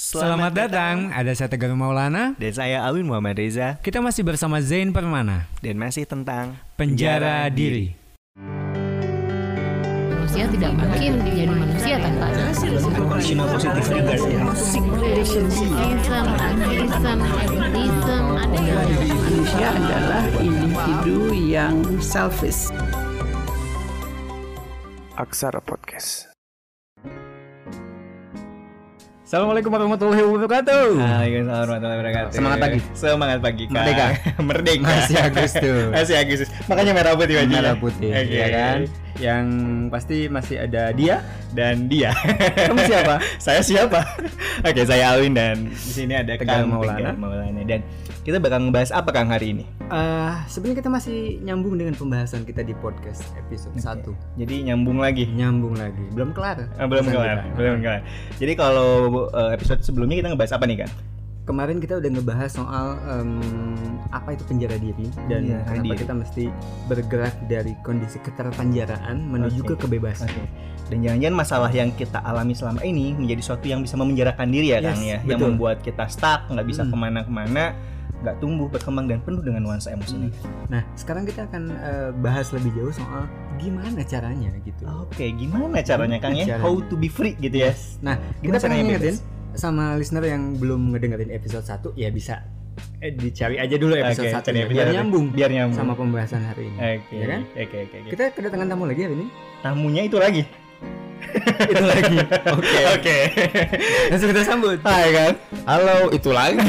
Selamat datang, ada saya Tegar Maulana. Dan saya Alwin Muhammad Reza Kita masih bersama Zain Permana, dan masih tentang Penjara Diri. Manusia tidak mungkin menjadi manusia tanpa Emotional positif. Islam, ada Manusia adalah individu yang selfish. Aksara Podcast. Assalamualaikum warahmatullahi wabarakatuh. Waalaikumsalam warahmatullahi wabarakatuh. Semangat pagi. Semangat pagi. Kak. Merdeka. Merdeka. Masih Agustus. Masih Agustus. Makanya merah putih bajunya. Merah putih, Oke. ya kan? Yang pasti masih ada dia. Dan dia. Kamu siapa? saya siapa? Oke, saya Alwin dan di sini ada Tegar Kang Maulana. Tegar Maulana dan kita bakal ngebahas apa Kang hari ini? Eh, sebenarnya kita masih nyambung dengan pembahasan kita di podcast episode 1. Jadi nyambung lagi. Nyambung lagi. Belum kelar. Ah, belum kelar, kita. belum kelar. Jadi kalau uh, episode sebelumnya kita ngebahas apa nih kan? Kemarin kita udah ngebahas soal em, apa itu penjara diri dan Penjara kenapa diri. kita mesti bergerak dari kondisi keterpenjaraan menuju Oke. ke kebebasan. Oke. Dan jangan-jangan masalah yang kita alami selama ini menjadi sesuatu yang bisa memenjarakan diri ya Yes, Kang ya, yang betul. membuat kita stuck, nggak bisa Hmm. ke mana-kemana, nggak tumbuh, berkembang dan penuh dengan nuansa emosi Hmm. Nah, sekarang kita akan eh, bahas lebih jauh soal gimana caranya gitu. Oke, gimana caranya Kang ya? Caranya. How to be free gitu ya? Nah, Gimana kita pengen ngingetin? Sama listener yang belum ngedengerin episode 1 ya bisa eh, dicari aja dulu episode Oke, 1 cari biar episode. nyambung Biar nyambung. sama pembahasan hari ini. Oke, Ya kan? Oke, oke, oke. Kita kedatangan tamu lagi hari ini. Tamunya itu lagi. itu lagi. Oke. Oke. Langsung kita sambut. Hai kan? Halo, itu lagi.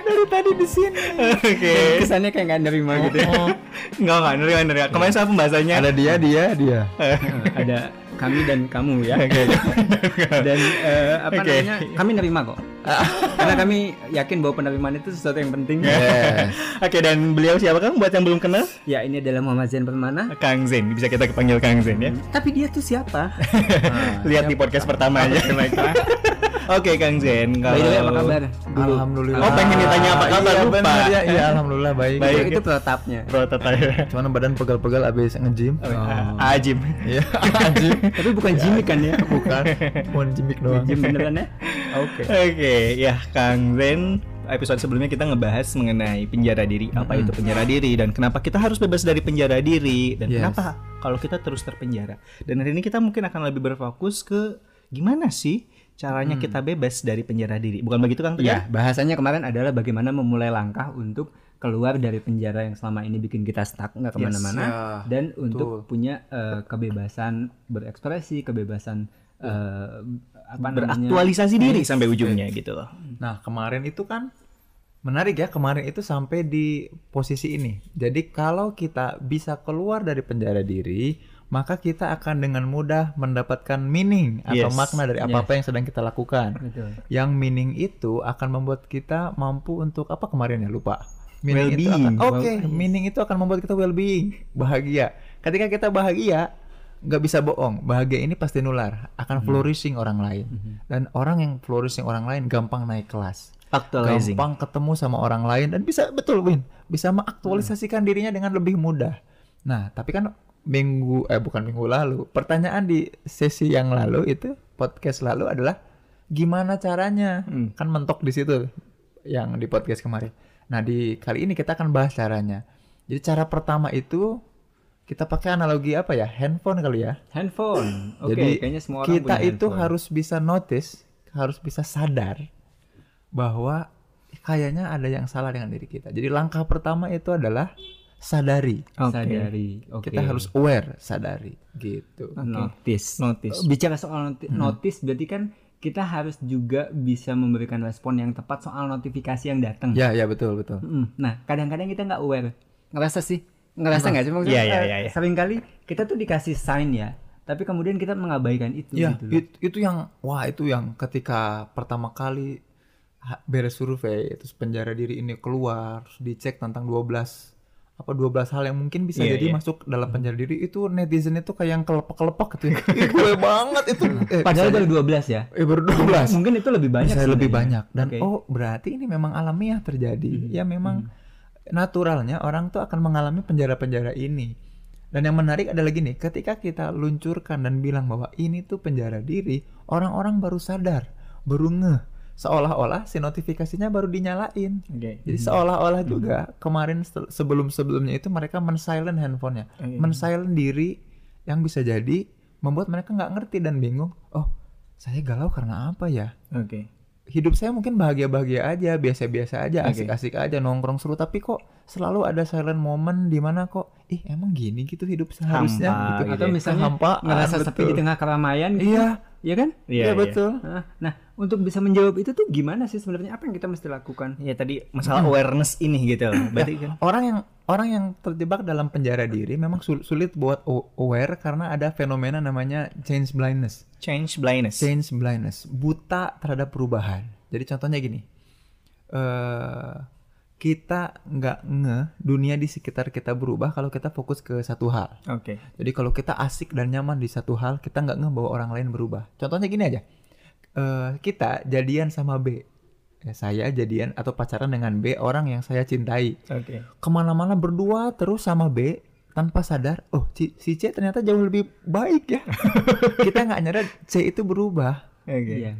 Dari tadi di sini. Oke. Kesannya kayak nggak nerima gitu ya. Enggak, enggak, nerima, nerima. Kemarin saya pembahasannya Ada dia, dia, dia. Ada kami dan kamu ya. Dan eh, apa Oke. namanya? Kami nerima kok. Karena kami yakin bahwa penerimaan itu sesuatu yang penting. Yes. Oke, dan beliau siapa Kang? Buat yang belum kenal? Ya, ini adalah Muhammad Zain Permana. Kang Zen, bisa kita panggil Kang Zen ya. Tapi dia tuh siapa? Lihat di podcast pertama aja. Oke, Kang Zen. By the way, apa kalau- kabar? Dulu. Alhamdulillah. Oh, pengen ditanya apa kabar, Iya, lupa. bener, ya. Iya, alhamdulillah baik. Baik. Itu, itu protapnya. Prototype. Cuman badan pegal-pegal abis nge-gym. Oh. Ajim. Iya, anjing. Tapi bukan Jimmy kan ya? Bukan. Cuman jimik doang. Jim beneran ya? Oke. Oke, ya Kang Zen. Episode sebelumnya kita ngebahas mengenai penjara diri. Apa itu penjara diri dan kenapa kita harus bebas dari penjara diri dan Yes. kenapa kalau kita terus terpenjara. Dan hari ini kita mungkin akan lebih berfokus ke gimana sih caranya kita bebas dari penjara diri. Bukan begitu Kang Ya, bahasanya kemarin adalah bagaimana memulai langkah untuk keluar dari penjara yang selama ini bikin kita stuck nggak ke mana-mana ya, dan untuk punya eh, kebebasan berekspresi, kebebasan eh, apa namanya? Beraktualisasi diri sampai ujungnya gitu loh. Nah, kemarin itu kan menarik ya. Kemarin itu sampai di posisi ini. Jadi kalau kita bisa keluar dari penjara diri, maka kita akan dengan mudah mendapatkan meaning atau Yes. makna dari apa-apa yang sedang kita lakukan. Betul. Yang meaning itu akan membuat kita mampu untuk apa kemarin ya lupa. Meaning itu Well-being. akan- Oke, meaning itu akan membuat kita well-being, bahagia. Ketika kita bahagia, nggak bisa bohong. Bahagia ini pasti nular, akan flourishing orang lain. Dan orang yang flourishing orang lain gampang naik kelas. Actualizing. Gampang ketemu sama orang lain dan bisa betul Win, bisa mengaktualisasikan dirinya dengan lebih mudah. Nah, tapi kan minggu eh bukan minggu lalu, pertanyaan di sesi yang lalu itu podcast lalu adalah gimana caranya? Hmm. Kan mentok di situ yang di podcast kemarin. Nah, di kali ini kita akan bahas caranya. Jadi cara pertama itu kita pakai analogi apa ya? Handphone kali ya. Handphone. Oke, Jadi kayaknya semua orang kita punya itu handphone. harus bisa notice, harus bisa sadar bahwa kayaknya ada yang salah dengan diri kita. Jadi langkah pertama itu adalah sadari. Oke. sadari. Oke. Kita harus aware, sadari gitu. notice. Notice. Bicara soal noti- notice berarti kan kita harus juga bisa memberikan respon yang tepat soal notifikasi yang datang. Ya, ya betul, betul. Nah, kadang-kadang kita nggak aware. Ngerasa sih? Ngerasa nggak sih? Maksudnya, iya, eh, iya, iya. Seringkali kita tuh dikasih sign ya, tapi kemudian kita mengabaikan itu. Ya, gitu it- itu yang wah itu yang ketika pertama kali beres survei terus penjara diri ini keluar terus dicek tentang 12 apa 12 hal yang mungkin bisa Iya, jadi iya. masuk dalam penjara diri itu netizen itu kayak yang kelepek-kelepek gitu ya. Gue banget itu. Eh, Padahal baru 12 ya. eh baru 12. Mungkin itu lebih banyak. Bisa lebih banyak dan Oke. oh berarti ini memang alamiah terjadi. Ya memang naturalnya orang tuh akan mengalami penjara-penjara ini. Dan yang menarik adalah gini, ketika kita luncurkan dan bilang bahwa ini tuh penjara diri, orang-orang baru sadar. baru ngeh seolah-olah si notifikasinya baru dinyalain Oke. jadi seolah-olah juga kemarin sebelum sebelumnya itu mereka men-silent handphonenya Oke. men-silent diri yang bisa jadi membuat mereka nggak ngerti dan bingung oh saya galau karena apa ya Oke. Hidup saya mungkin bahagia-bahagia aja, biasa-biasa aja, Oke. asik-asik aja, nongkrong seru. Tapi kok selalu ada silent moment di mana kok, ih emang gini gitu hidup seharusnya Hampa gitu. gitu Atau ya. misalnya Kehampaan, ngerasa sepi di betul. tengah keramaian gitu. Iya, Iya kan? iya, Iya, iya. betul. Nah, Nah, untuk bisa menjawab itu tuh gimana sih sebenarnya apa yang kita mesti lakukan? Ya tadi masalah awareness ini gitu. Berarti kan Orang yang orang yang terjebak dalam penjara diri memang sul- sulit buat aware karena ada fenomena namanya change blindness. change blindness. Change blindness, buta terhadap perubahan. Jadi contohnya gini, eh kita nggak ngeh dunia di sekitar kita berubah kalau kita fokus ke satu hal. Oke. Jadi kalau kita asik dan nyaman di satu hal, kita nggak ngeh bahwa orang lain berubah. Contohnya gini aja, Eh kita jadian sama B, saya jadian atau pacaran dengan B orang yang saya cintai. Oke. Ke mana-mana berdua terus sama B tanpa sadar, oh si, si C ternyata jauh lebih baik ya. kita nggak nyadar C itu berubah Oke. Iya.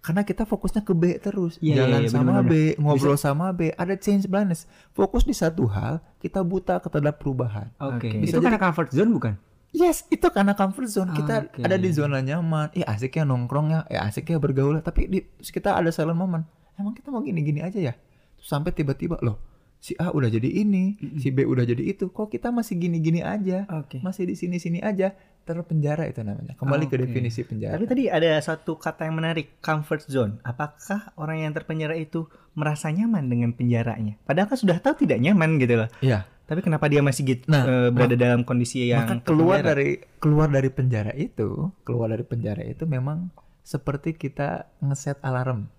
karena kita fokusnya ke B terus, Iya, jalan iya, iya, sama bener-bener. B, ngobrol sama B, ada change blindness. Fokus di satu hal, kita buta terhadap perubahan. Oke. Oke. Itu karena comfort zone bukan? Yes, itu karena comfort zone. Kita Oke. ada di zona nyaman. Ih, asik ya nongkrongnya, ya asik ya bergaul. Tapi di kita ada silent moment. Emang kita mau gini-gini aja ya? Terus sampai tiba-tiba loh, si A udah jadi ini, si B udah jadi itu. Kok kita masih gini-gini aja? Oke. Masih di sini-sini aja. Terpenjara itu namanya. Kembali ke Oke. definisi penjara. Tapi tadi ada satu kata yang menarik, comfort zone. Apakah orang yang terpenjara itu merasa nyaman dengan penjaranya? Padahal kan sudah tahu tidak nyaman gitu loh. Iya. Tapi kenapa dia masih gitu Nah, eh, berada dalam kondisi yang Maka keluar dari keluar dari penjara itu, keluar dari penjara itu memang seperti kita ngeset alarm.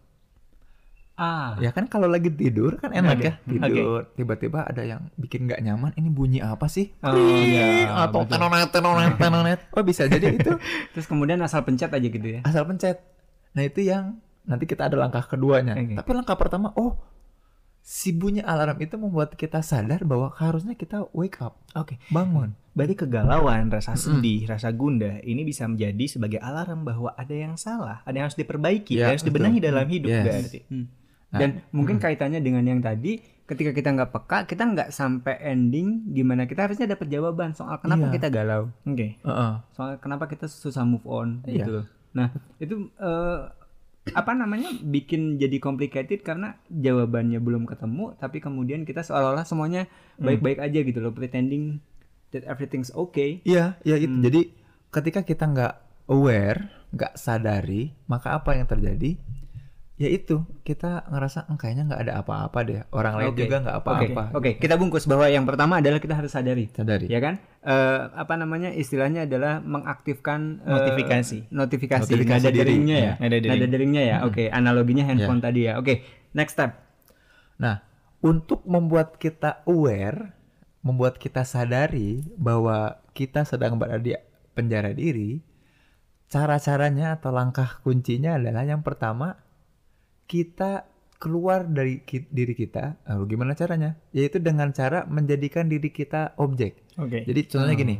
Ah. Ya kan kalau lagi tidur kan enak Oke, ya tidur. Tiba-tiba ada yang bikin nggak nyaman. Ini bunyi apa sih? Oh, Kling, iya, atau tenonet tenonet tenonet. Oh bisa jadi itu Terus kemudian asal pencet aja gitu ya. asal pencet. Nah itu yang nanti kita ada langkah keduanya. Oke. Tapi langkah pertama, oh si bunyi alarm itu membuat kita sadar bahwa harusnya kita wake up, Oke. bangun. Berarti kegalauan, rasa sedih, rasa gundah ini bisa menjadi sebagai alarm bahwa ada yang salah, ada yang harus diperbaiki, Ya, ada yang harus dibenahi betul. dalam hidup Yes. berarti. Hmm. Nah, Dan mungkin kaitannya dengan yang tadi, ketika kita nggak peka, kita nggak sampai ending di mana kita harusnya dapat jawaban soal kenapa Iya. kita galau, Oke. Heeh. soal kenapa kita susah move on Iya. gitu loh. Nah itu eh, apa namanya bikin jadi complicated karena jawabannya belum ketemu, tapi kemudian kita seolah-olah semuanya baik-baik aja gitu loh, pretending that everything's okay. Iya, ya itu. Jadi ketika kita nggak aware, nggak sadari, maka apa yang terjadi? Ya itu, kita ngerasa "Hmm, kayaknya nggak ada apa-apa deh. Orang lain Oke. juga nggak Oke, apa-apa. Oke, kita bungkus bahwa yang pertama adalah kita harus sadari. Sadari. ya kan Eh, apa namanya istilahnya adalah mengaktifkan eh, Notifikasi. notifikasi, Notifikasi nada diri. deringnya ya Ya, nada dering. nada deringnya ya oke analoginya handphone tadi ya oke next step Nah, untuk membuat kita aware, membuat kita sadari bahwa kita sedang berada di penjara diri, cara-caranya atau langkah kuncinya adalah yang pertama, kita keluar dari ki- diri kita. Lalu gimana caranya? Yaitu dengan cara menjadikan diri kita objek. Oke. Jadi contohnya gini,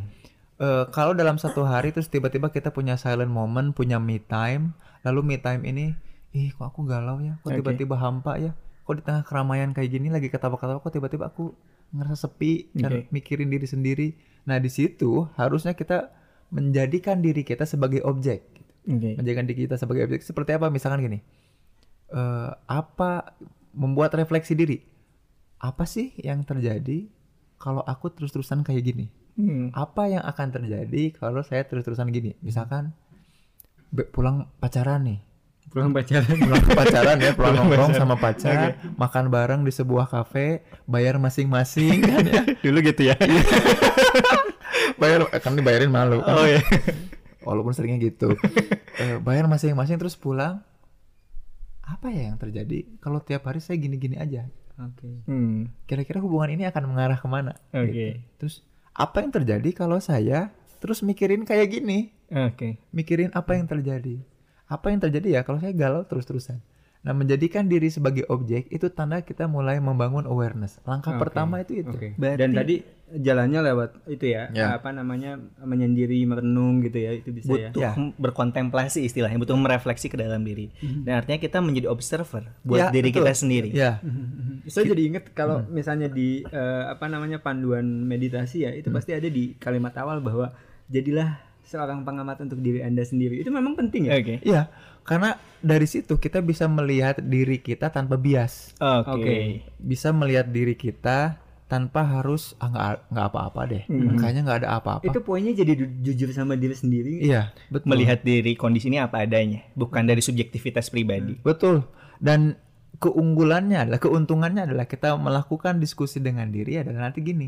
eh, kalau dalam satu hari terus tiba-tiba kita punya silent moment, punya me time, lalu me time ini, ih kok aku galau ya, kok tiba-tiba hampa ya, kok di tengah keramaian kayak gini lagi ketawa-ketawa, kok tiba-tiba aku ngerasa sepi dan mikirin diri sendiri. Nah di situ harusnya kita menjadikan diri kita sebagai objek, Oke. menjadikan diri kita sebagai objek seperti apa? Misalkan gini, eh, apa membuat refleksi diri? Apa sih yang terjadi kalau aku terus-terusan kayak gini? Hmm. apa yang akan terjadi kalau saya terus-terusan gini misalkan pulang pacaran nih pulang pacaran pulang pacaran ya pulang nongkrong sama pacar makan bareng di sebuah kafe bayar masing-masing kan ya Dulu gitu ya. bayar eh, kan dibayarin malu kan. oh ya. walaupun seringnya gitu Eh, bayar masing-masing terus pulang apa ya yang terjadi kalau tiap hari saya gini-gini aja oke Hmm. kira-kira hubungan ini akan mengarah ke mana Oke. Gitu. terus apa yang terjadi kalau saya terus mikirin kayak gini Oke. mikirin apa yang terjadi. Apa yang terjadi ya kalau saya galau terus-terusan. Nah, menjadikan diri sebagai objek itu tanda kita mulai membangun awareness. Langkah Oke. pertama itu itu. Oke. Berarti- Dan tadi jalannya lewat itu ya, Ya. apa namanya menyendiri, merenung gitu ya, itu bisa ya. butuh Ya. m- berkontemplasi istilahnya butuh merefleksi ke dalam diri dan artinya kita menjadi observer buat Ya, diri betul. kita sendiri Ya, Saya jadi inget kalau misalnya di eh, apa namanya panduan meditasi ya, itu pasti ada di kalimat awal bahwa jadilah seorang pengamat untuk diri anda sendiri. Itu memang penting ya. oke iya. Karena dari situ kita bisa melihat diri kita tanpa bias. oke Oke. Bisa melihat diri kita tanpa harus ah nggak nggak apa-apa deh. Kayaknya nggak ada apa-apa. Itu poinnya jadi ju- jujur sama diri sendiri. Iya, betul. melihat diri kondisi ini apa adanya bukan dari subjektivitas pribadi Betul. Dan keunggulannya adalah keuntungannya adalah kita melakukan diskusi dengan diri adalah nanti gini.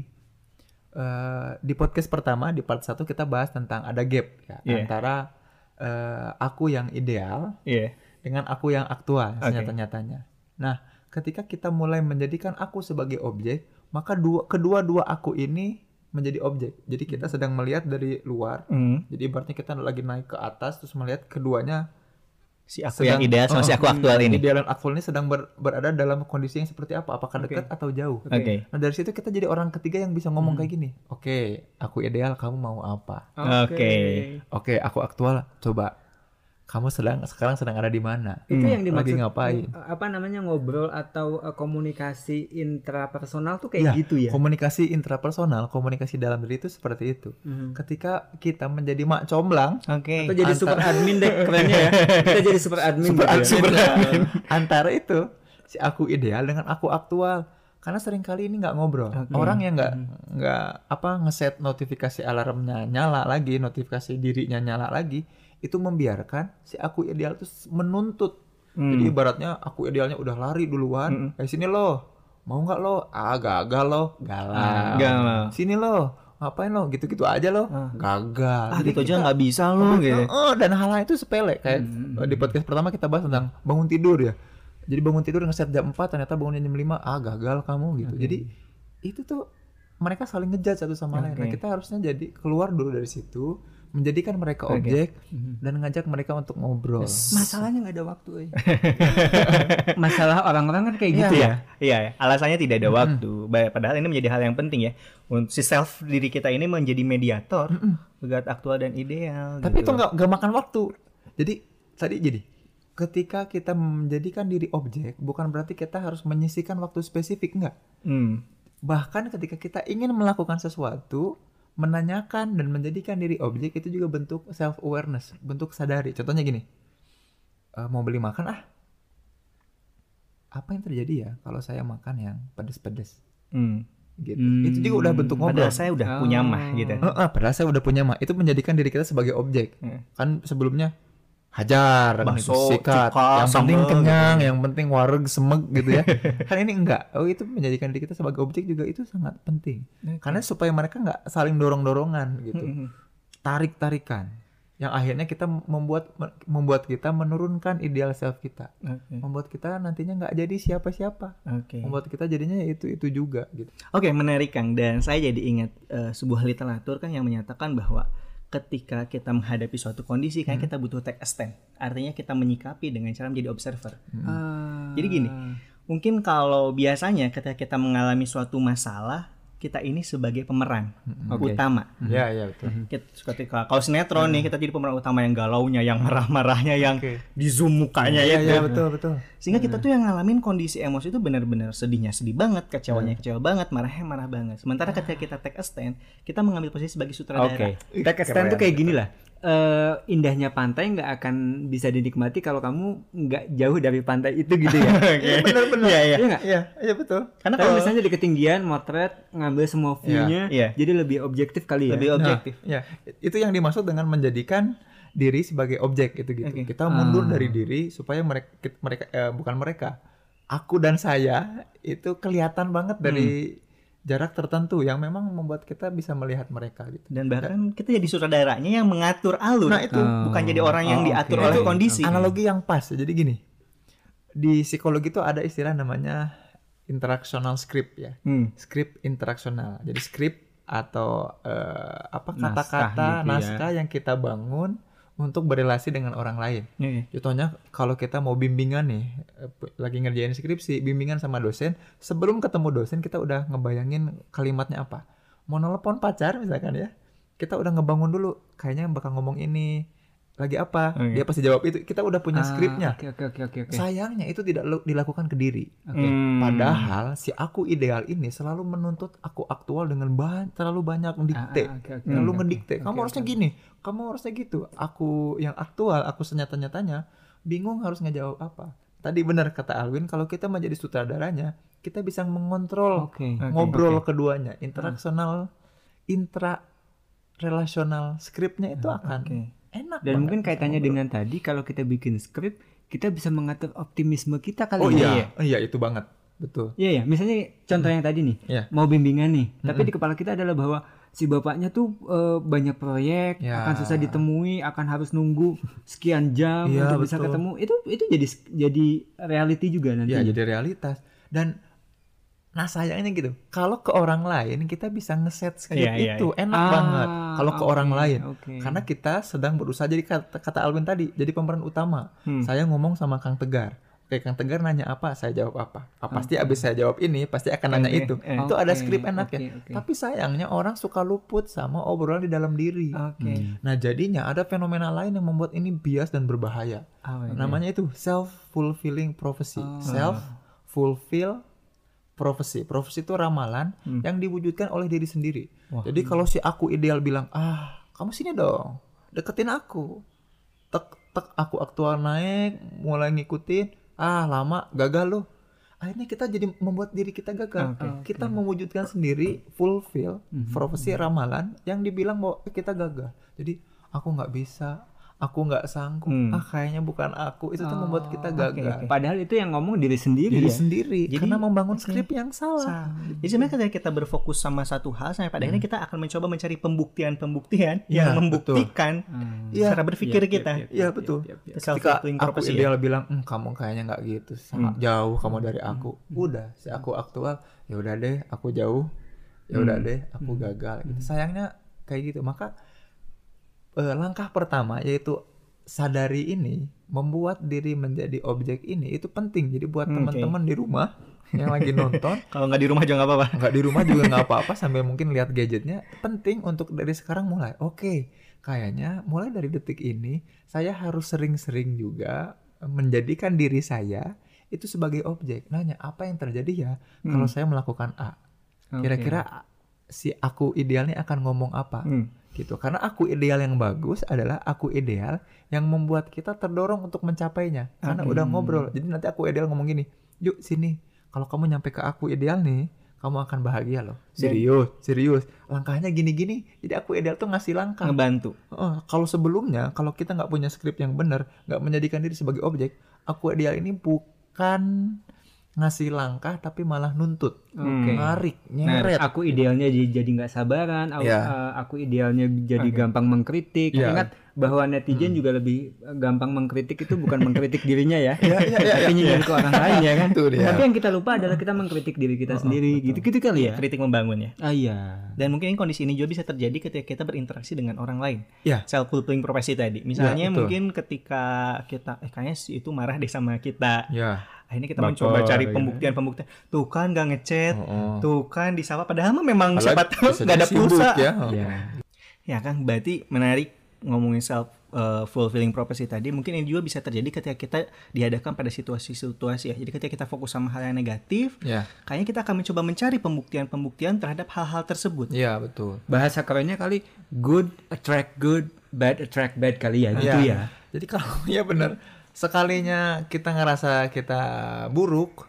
Eh, di podcast pertama di part 1 kita bahas tentang ada gap ya, Iya. antara eh, aku yang ideal iya dengan aku yang aktual Oke. senyata-nyatanya. Nah, ketika kita mulai menjadikan aku sebagai objek, maka dua kedua-dua aku ini menjadi objek. Jadi kita sedang melihat dari luar. Hmm. Jadi ibaratnya kita lagi naik ke atas terus melihat keduanya si aku yang ideal sama si Oh, aku aktual ini Ideal dan aktual ini sedang ber- berada dalam kondisi yang seperti apa? Apakah dekat atau jauh? oke Nah dari situ kita jadi orang ketiga yang bisa ngomong kayak gini. Oke, aku ideal, kamu mau apa? Oke. Oke, aku aktual. Coba, kamu sedang sekarang sedang ada di mana? Itu yang Lagi dimaksud ngapain? eh, apa namanya ngobrol atau eh, komunikasi intrapersonal tuh kayak Iya, gitu ya. Komunikasi intrapersonal, komunikasi dalam diri itu seperti itu. Mhm. Ketika kita menjadi mak comblang, oke Atau jadi super admin deh kerennya ya. Kita jadi super admin super, gitu ya. super admin. antara itu si aku ideal dengan aku aktual karena sering kali ini nggak ngobrol orang yang nggak nggak apa ngeset notifikasi alarmnya nyala lagi notifikasi dirinya nyala lagi itu membiarkan si aku ideal itu menuntut. Jadi ibaratnya aku idealnya udah lari duluan eh sini lo. Mau nggak lo? Ah gagal lo. Galau. Galau. sini lo. Ngapain lo? Gitu-gitu aja lo. Gagal. Ah Jadi gitu aja nggak bisa loh gitu Oh, dan hal-hal itu sepele. Kayak eh, di podcast pertama kita bahas tentang bangun tidur ya. Jadi bangun tidur ngeset jam 4 ternyata bangunnya jam 5, ah gagal kamu gitu. Jadi itu tuh mereka saling ngejudge satu sama lain. Nah, kita harusnya jadi keluar dulu dari situ, menjadikan mereka objek dan ngajak mereka untuk ngobrol. Masalahnya nggak ada waktu. eh. Masalah orang-orang kan kayak gitu ya. Iya, iya. alasannya tidak ada waktu. Ba- Padahal ini menjadi hal yang penting ya. Untuk si self diri kita ini menjadi mediator, begat aktual dan ideal. Tapi gitu. itu nggak nggak makan waktu. Jadi tadi jadi ketika kita menjadikan diri objek bukan berarti kita harus menyisikan waktu spesifik enggak. Hmm. Bahkan ketika kita ingin melakukan sesuatu, menanyakan dan menjadikan diri objek itu juga bentuk self awareness, bentuk sadari. Contohnya gini, eh, mau beli makan ah, apa yang terjadi ya kalau saya makan yang pedes-pedes Hmm. gitu. Hmm. Itu juga udah bentuk ngobrol. Padahal saya udah punya mah gitu. Eh, padahal saya udah punya mah. Itu menjadikan diri kita sebagai objek. Hmm. Kan sebelumnya hajar, Bakso, gitu, sikat. cuka, yang penting sambal, kenyang, yang penting wareg semeg gitu ya. kan ini enggak. Oh itu menjadikan diri kita sebagai objek juga itu sangat penting. Karena supaya mereka nggak saling dorong-dorongan gitu. Hmm. Tarik-tarikan. Yang akhirnya kita membuat membuat kita menurunkan ideal self kita. Oke. Membuat kita nantinya nggak jadi siapa-siapa. Oke. Membuat kita jadinya ya itu itu juga gitu. Oke, menarik Kang. Dan saya jadi ingat eh, sebuah literatur kan yang menyatakan bahwa ketika kita menghadapi suatu kondisi kan kita butuh take a stand. Artinya kita menyikapi dengan cara menjadi observer. Ah. Jadi gini, mungkin kalau biasanya ketika kita mengalami suatu masalah, kita ini sebagai pemeran Oke. utama. Ya ya betul. Kita- Ketika kalau sinetron nih kita jadi pemeran utama yang galaunya, yang marah-marahnya, yang di zoom mukanya ya. Iya iya kan? betul betul. Sehingga kita tuh yang ngalamin kondisi emosi itu benar-benar sedihnya sedih banget, kecewanya kecewa banget, marahnya marah banget. Sementara ketika kita take a stand, kita mengambil posisi sebagai sutradara. Oke. Take a stand tuh kayak gini lah. Eh, indahnya pantai nggak akan bisa dinikmati kalau kamu nggak jauh dari pantai itu gitu ya. Iya benar-benar. Iya, iya. Iya nggak? Iya iya betul. Karena kalau misalnya di ketinggian motret ngambil semua view-nya, Iya. jadi lebih objektif kali ya. lebih objektif. Nah, ya, itu yang dimaksud dengan menjadikan diri sebagai objek itu gitu. Oke. Kita mundur dari diri supaya mereka mereka eh, bukan mereka. Aku dan saya itu kelihatan banget dari jarak tertentu yang memang membuat kita bisa melihat mereka gitu. Dan bahkan kita jadi sutradaranya yang mengatur alur. Nah, itu. bukan jadi orang yang Oh, diatur oke. oleh Itu kondisi. Analogi yang pas. Jadi gini. Di psikologi itu ada istilah namanya interactional script ya. Hmm. Script interaksional. Jadi script atau eh, apa Naskah kata-kata gitu ya. naskah yang kita bangun untuk berrelasi dengan orang lain. Iya. Contohnya kalau kita mau bimbingan nih, eh, lagi ngerjain skripsi, bimbingan sama dosen, sebelum ketemu dosen kita udah ngebayangin kalimatnya apa. Mau nelpon pacar misalkan ya, kita udah ngebangun dulu, kayaknya bakal ngomong ini, lagi apa, iya. dia pasti jawab itu. Kita udah punya Ah, skripnya. Oke oke oke oke oke. Sayangnya itu tidak dilakukan ke diri. Oke. Hmm. Padahal si aku ideal ini selalu menuntut aku aktual dengan ba- terlalu banyak dikte. Ah, ah, oke, oke, Lalu oke. ngedikte, kamu Oke, harusnya oke. gini, kamu harusnya gitu. Aku yang aktual, aku senyata-nyatanya bingung harus ngejawab apa. Tadi benar kata Alwin, kalau kita menjadi sutradaranya, kita bisa mengontrol Oke. ngobrol keduanya, interaksional, intra relasional, skripnya itu akan Oke. Enak. Dan banget mungkin bisa kaitannya ngobrol. dengan tadi kalau kita bikin skrip, kita bisa mengatur optimisme kita kali Oh ya. iya, iya itu banget, betul. Iya ya, misalnya contoh yang tadi nih, Iya. mau bimbingan nih, tapi di kepala kita adalah bahwa si bapaknya tuh eh, banyak proyek, Ya. akan susah ditemui, akan harus nunggu sekian jam Iya, untuk bisa betul. ketemu. Itu itu jadi jadi reality juga nanti. Ya jadi realitas dan nah sayangnya gitu kalau ke orang lain kita bisa ngeset skrip Iya, iya, itu enak Ah, banget kalau ke oke, orang lain oke. karena kita sedang berusaha jadi kata, kata Alvin tadi jadi pemeran utama Hmm. saya ngomong sama Kang Tegar Oke Kang Tegar nanya apa saya jawab apa Ah, pasti abis saya jawab ini pasti akan nanya Oke, itu eh. itu ada skrip enak ya oke, oke. tapi sayangnya orang suka luput sama obrolan di dalam diri Oke. nah jadinya ada fenomena lain yang membuat ini bias dan berbahaya Oh, iya. namanya itu self fulfilling prophecy self fulfill prophecy. Prophecy itu ramalan yang diwujudkan oleh diri sendiri. Jadi kalau si aku ideal bilang ah kamu sini dong deketin aku. Tek tek aku aktual naik mulai ngikutin ah lama gagal loh. Akhirnya kita jadi membuat diri kita gagal. Kita mewujudkan sendiri fulfill prophecy ramalan yang dibilang bahwa kita gagal. Jadi aku nggak bisa aku nggak sanggup Hmm. ah kayaknya bukan aku itu tuh membuat kita gagal Padahal itu yang ngomong diri sendiri diri ya. sendiri Jadi- karena membangun skrip yang salah. Jadi sebenarnya ketika kita berfokus sama satu hal sampai pada akhirnya kita akan mencoba mencari pembuktian-pembuktian Iya, yang membuktikan Iya. cara berpikir kita. Iya betul. Self Ketika fulfilling aku prophecy ya. ideal bilang, "Hmm, kamu kayaknya nggak gitu, sangat jauh kamu dari aku. Udah, si aku aktual, ya udah deh, aku jauh, ya udah deh, aku gagal. Gitu. Sayangnya kayak gitu. Maka eh, langkah pertama yaitu sadari ini membuat diri menjadi objek ini itu penting. Jadi buat Hmm, teman-teman di rumah yang lagi nonton Kalau nggak di rumah juga nggak apa-apa. nggak di rumah juga nggak apa-apa sambil mungkin lihat gadgetnya penting untuk dari sekarang mulai. Oke kayaknya mulai dari detik ini saya harus sering-sering juga menjadikan diri saya itu sebagai objek. Nanya apa yang terjadi ya kalau saya melakukan A? Kira-kira si aku idealnya akan ngomong apa? Hmm. Gitu. Karena aku ideal yang bagus adalah aku ideal yang membuat kita terdorong untuk mencapainya. Karena udah ngobrol. Jadi nanti aku ideal ngomong gini yuk sini. Kalau kamu nyampe ke aku ideal nih kamu akan bahagia loh. Serius? Serius. Langkahnya gini-gini. Jadi aku ideal tuh ngasih langkah. Ngebantu. Heeh, kalau sebelumnya kalau kita nggak punya skrip yang benar nggak menjadikan diri sebagai objek aku ideal ini bukan ngasih langkah tapi malah nuntut Oke. narik Nah, nyeret aku idealnya jadi jadi nggak sabaran, aku, Iya. eh, aku idealnya jadi gampang mengkritik. Iya. Ingat bahwa netizen juga lebih eh, gampang mengkritik itu bukan mengkritik dirinya ya, iya, iya, tapi nyindir ke orang lain ya kan. Itu dia. Tapi yang kita lupa adalah kita mengkritik diri kita sendiri, gitu-gitu kali ya. Kritik membangun ya. Ah iya. Dan mungkin kondisi ini juga bisa terjadi ketika kita berinteraksi dengan orang lain. ya Self fulfilling prophecy tadi. Misalnya Ya, betul. mungkin ketika kita eh kayaknya si itu marah deh sama kita. ya Akhirnya kita Baper mencoba cari gitu. pembuktian-pembuktian. Tuh kan gak ngechat, Oh, oh. tuh kan disapa padahal mah memang Padahal siapa tahu gak ada pulsa. ya. Iya. Ya kan berarti menarik ngomongin self uh, fulfilling prophecy tadi mungkin ini juga bisa terjadi ketika kita dihadapkan pada situasi-situasi ya. Jadi ketika kita fokus sama hal yang negatif, Ya, kayaknya kita akan mencoba mencari pembuktian-pembuktian terhadap hal-hal tersebut. ya betul. Bahasa kerennya kali good attract good, bad attract bad kali ya, gitu Iya. ya. Jadi kalau ya benar sekalinya kita ngerasa kita buruk,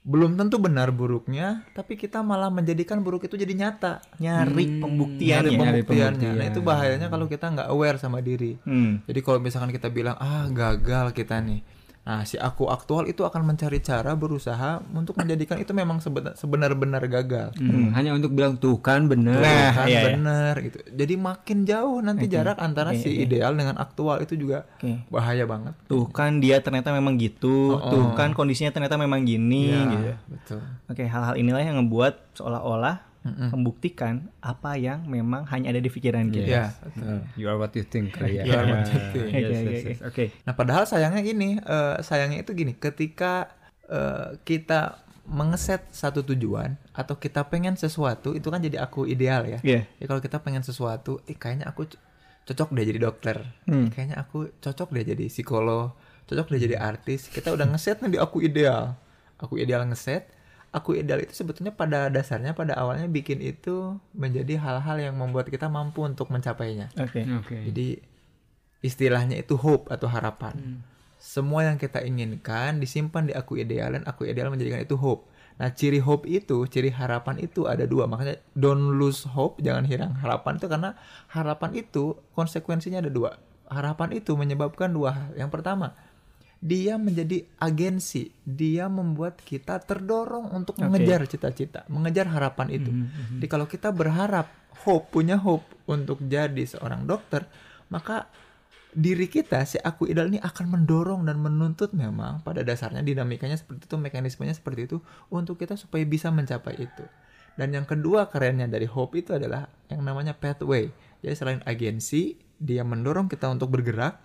belum tentu benar buruknya, tapi kita malah menjadikan buruk itu jadi nyata. Nyari Nyari pembuktiannya. nyari pembuktiannya. Nah itu bahayanya kalau kita nggak aware sama diri. Hmm. Jadi kalau misalkan kita bilang ah gagal kita nih, nah si aku aktual itu akan mencari cara berusaha untuk menjadikan itu memang seben- sebenar-benar gagal. Hmm, hanya untuk bilang tuh kan bener. Nah, kan iya, iya. bener gitu. Jadi makin jauh nanti jarak antara Oke, si oke. ideal dengan aktual itu juga Oke. bahaya banget. Tuh kan dia ternyata memang gitu, Oh, tuh kan kondisinya ternyata memang gini Ya, gitu. betul. Oke, hal-hal inilah yang ngebuat seolah-olah membuktikan apa yang memang hanya ada di pikiran kita. Iya, betul. You are what you think ya. You are what you think. Yes, Oke, yes, oke, yes. Oke. Nah, padahal sayangnya gini, eh, sayangnya itu gini, ketika eh, kita mengeset satu tujuan atau kita pengen sesuatu, itu kan jadi aku ideal ya. Iya. Ya kalau kita pengen sesuatu, eh kayaknya aku cocok deh jadi dokter. Hmm. Kayaknya aku cocok deh jadi psikolog, cocok deh jadi artis. Kita udah ngeset nih di aku ideal. Aku ideal ngeset. Aku ideal itu sebetulnya pada dasarnya pada awalnya bikin itu menjadi hal-hal yang membuat kita mampu untuk mencapainya. Oke. Oke. Jadi istilahnya itu hope atau harapan. Semua yang kita inginkan disimpan di aku ideal dan aku ideal menjadikan itu hope. Nah, ciri hope itu, ciri harapan itu ada dua. Makanya don't lose hope, jangan hilang harapan itu karena harapan itu konsekuensinya ada dua. Harapan itu menyebabkan dua hal. Yang pertama, dia menjadi agensi. Dia membuat kita terdorong untuk mengejar cita-cita, mengejar harapan itu. Jadi kalau kita berharap hope, punya hope untuk jadi seorang dokter, maka diri kita si aku ideal ini akan mendorong dan menuntut memang pada dasarnya dinamikanya seperti itu mekanismenya seperti itu untuk kita supaya bisa mencapai itu dan yang kedua kerennya dari hope itu adalah yang namanya pathway jadi selain agensi dia mendorong kita untuk bergerak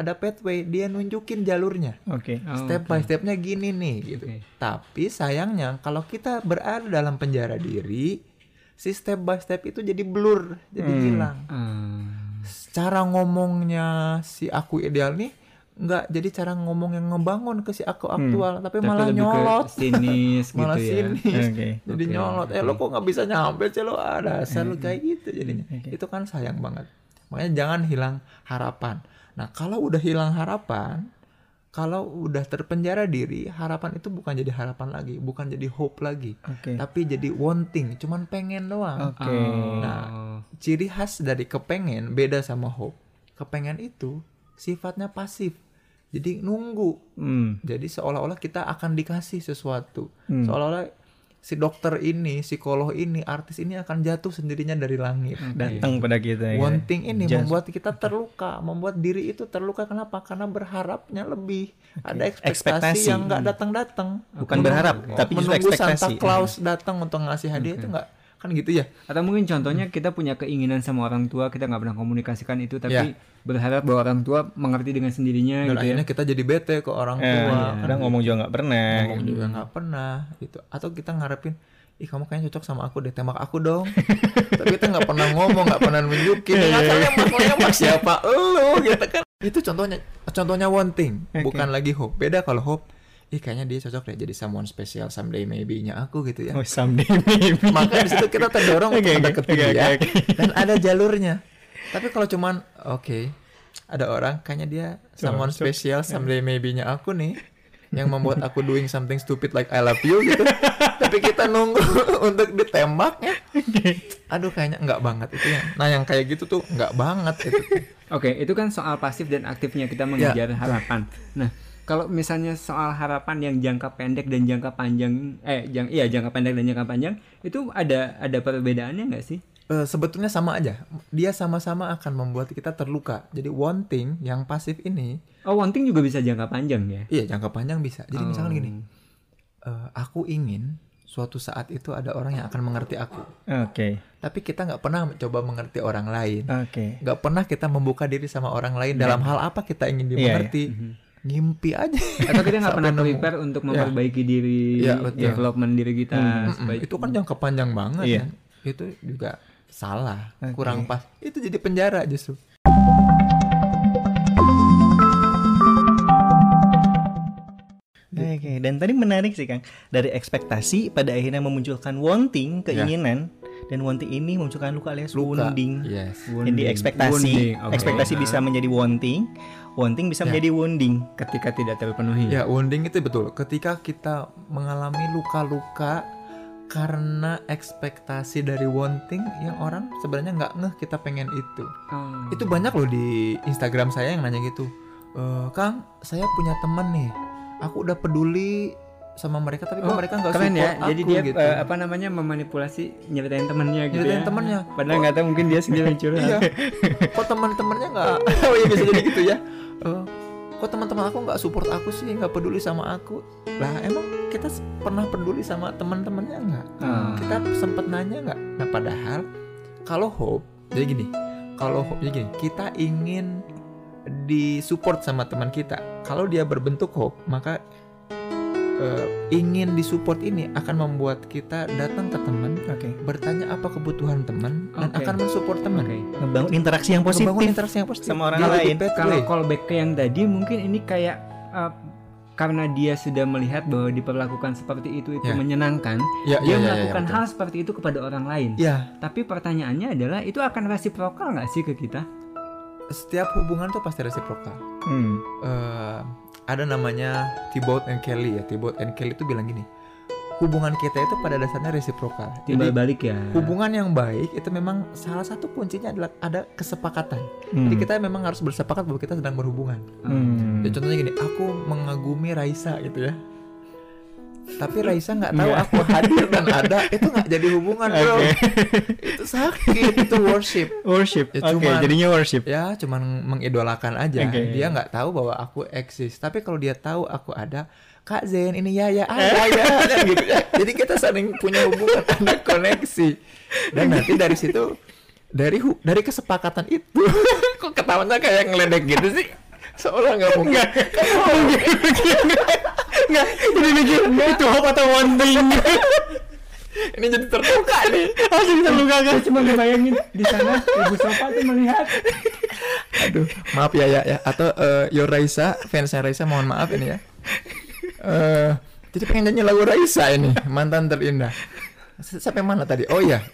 ada pathway dia nunjukin jalurnya. Oke. Oh, step by stepnya gini nih gitu. Tapi sayangnya kalau kita berada dalam penjara diri si step by step itu jadi blur jadi hilang. Ah. cara ngomongnya si aku ideal nih nggak jadi cara ngomong yang ngebangun ke si aku aktual tapi, Tapi malah nyolot. sinis malah gitu ya. sinis. Oke. jadi Oke, nyolot. Eh lo kok nggak bisa nyampe sih lo ada asal lo kayak gitu jadinya. Oke. itu kan sayang banget. Makanya jangan hilang harapan nah kalau udah hilang harapan kalau udah terpenjara diri harapan itu bukan jadi harapan lagi bukan jadi hope lagi Oke. tapi jadi wanting cuman pengen doang Oke. Nah, ciri khas dari kepengen beda sama hope. Kepengen itu sifatnya pasif. Jadi nunggu. Hmm. Jadi seolah-olah kita akan dikasih sesuatu. Hmm. Seolah-olah si dokter ini, psikolog ini, artis ini akan jatuh sendirinya dari langit. Datang pada kita ya. Wanting ini Just- membuat kita terluka, membuat diri itu terluka. Kenapa? Karena berharapnya lebih. Ada ekspektasi, Ekspektasi. yang nggak datang-datang. Bukan berharap, tapi menunggu Santa ekspektasi. Claus datang untuk ngasih hadiah itu nggak kan gitu ya. Atau mungkin contohnya kita punya keinginan sama orang tua, kita nggak pernah komunikasikan itu, tapi Ya. berharap bahwa orang tua mengerti dengan sendirinya Dan gitu ya. akhirnya kita jadi bete ke orang Eh, tua. kadang ngomong juga nggak pernah. ngomong juga nggak pernah gitu atau kita ngarepin ih kamu kayaknya cocok sama aku deh tembak aku dong tapi kita nggak pernah ngomong nggak pernah nunjukin tahu yang nembak siapa lu gitu kan itu contohnya contohnya wanting bukan lagi hope beda kalau hope ih kayaknya dia cocok deh jadi someone special someday maybe-nya aku gitu ya. Oh, someday maybe. maka di situ kita terdorong untuk Oke, oke, mendeketin oke, dia oke, dan ada jalurnya. Tapi kalau cuman oke ada orang kayaknya dia someone special someday maybe-nya aku nih yang membuat aku doing something stupid like I love you gitu. Tapi kita nunggu untuk ditembaknya. Aduh kayaknya nggak banget itu ya. Nah yang kayak gitu tuh nggak banget itu. Oke, itu kan soal pasif dan aktifnya kita mengejar harapan. Nah, kalau misalnya soal harapan yang jangka pendek dan jangka panjang, eh, jang, iya jangka pendek dan jangka panjang, itu ada ada perbedaannya nggak sih? Eh, sebetulnya sama aja dia sama-sama akan membuat kita terluka jadi wanting yang pasif ini Oh, wanting juga bisa jangka panjang ya? Iya jangka panjang bisa. Jadi misalkan gini, Oh. eh, aku ingin suatu saat itu ada orang yang akan mengerti aku. Oke. Tapi kita nggak pernah mencoba mengerti orang lain. Oke. Nggak pernah kita membuka diri sama orang lain dalam hal apa kita ingin dimengerti. Ngimpi aja. Atau kita nggak pernah prepare untuk memperbaiki diri, Iya, betul. development diri kita. Mm-mm, supaya itu kan jangka panjang banget Iya. kan. Itu juga salah, Oke. kurang pas. Itu jadi penjara justru. Oke, dan tadi menarik sih Kang. Dari ekspektasi pada akhirnya memunculkan wanting, keinginan dan wanting ini memunculkan luka alias Luka. wounding. Yes. Jadi ekspektasi, Wounding, oke. ekspektasi bisa menjadi wanting, wanting bisa menjadi wounding. ketika tidak terpenuhi. Ya, wounding itu betul. Ketika kita mengalami luka-luka karena ekspektasi dari wanting yang orang sebenarnya nggak ngeh kita pengen itu. Oh. Itu banyak loh di Instagram saya yang nanya gitu. "Eh, Kang, saya punya temen nih. Aku udah peduli sama mereka tapi Oh, mereka nggak keren support ya. aku Jadi dia gitu. eh, apa namanya memanipulasi nyeritain temennya gitu Nyeritain ya. temennya. Padahal nggak tahu mungkin dia sendiri yang curhat. Iya. Kok teman-temannya nggak? oh iya bisa jadi gitu ya. Eh, kok teman-teman aku nggak support aku sih? Nggak peduli sama aku. Lah emang kita pernah peduli sama teman-temannya nggak? Ah. kita sempet nanya nggak? Nah padahal kalau hope jadi gini kalau hope jadi gini kita ingin disupport sama teman kita. Kalau dia berbentuk hope maka eh, ingin disupport ini akan membuat kita datang ke teman Oke. bertanya apa kebutuhan teman dan Oke. akan mensupport teman Oke. Ngebangun interaksi yang positif. Membangun interaksi yang positif sama orang Dia lain. Kalau callback ke yang tadi mungkin ini kayak uh, karena dia sudah melihat bahwa diperlakukan seperti itu itu Ya. menyenangkan, ya, dia ya, ya, ya, melakukan betul. hal seperti itu kepada orang lain. ya Tapi pertanyaannya adalah itu akan resiprokal nggak sih ke kita? setiap hubungan tuh pasti resiprokal Hmm. Eh, ada namanya Thibaut and Kelly ya Thibaut and Kelly itu bilang gini hubungan kita itu pada dasarnya resiprokal Timbal Jadi, balik ya. hubungan yang baik itu memang salah satu kuncinya adalah ada kesepakatan Hmm. jadi kita memang harus bersepakat bahwa kita sedang berhubungan Hmm. Ya, contohnya gini, aku mengagumi Raisa gitu ya. Tapi Raisa nggak tahu aku hadir dan ada, itu nggak jadi hubungan bro. itu sakit, itu worship. Worship. Ya, Oke, cuman- jadinya worship. Ya, cuman mengidolakan aja. Oke. Dia nggak tahu bahwa aku eksis. Tapi kalau dia tahu aku ada, Kak Zen ini ya ya ada ya, gitu ya. Jadi kita saling punya hubungan, ada koneksi. Dan nanti dari situ dari dari kesepakatan itu kok ketawanya kayak ngeledek gitu sih seolah nggak mungkin Enggak, jadi mikir itu hope atau one thing. ini jadi terbuka nih. Langsung terluka kan. Saya cuma ngebayangin di sana ibu Sofa tuh melihat. Aduh maaf ya ya ya. Atau eh, Yo Raisa fansnya Raisa mohon maaf ini ya. Eh jadi pengen nyanyi lagu Raisa ini mantan terindah. S- sampai mana tadi? Oh iya.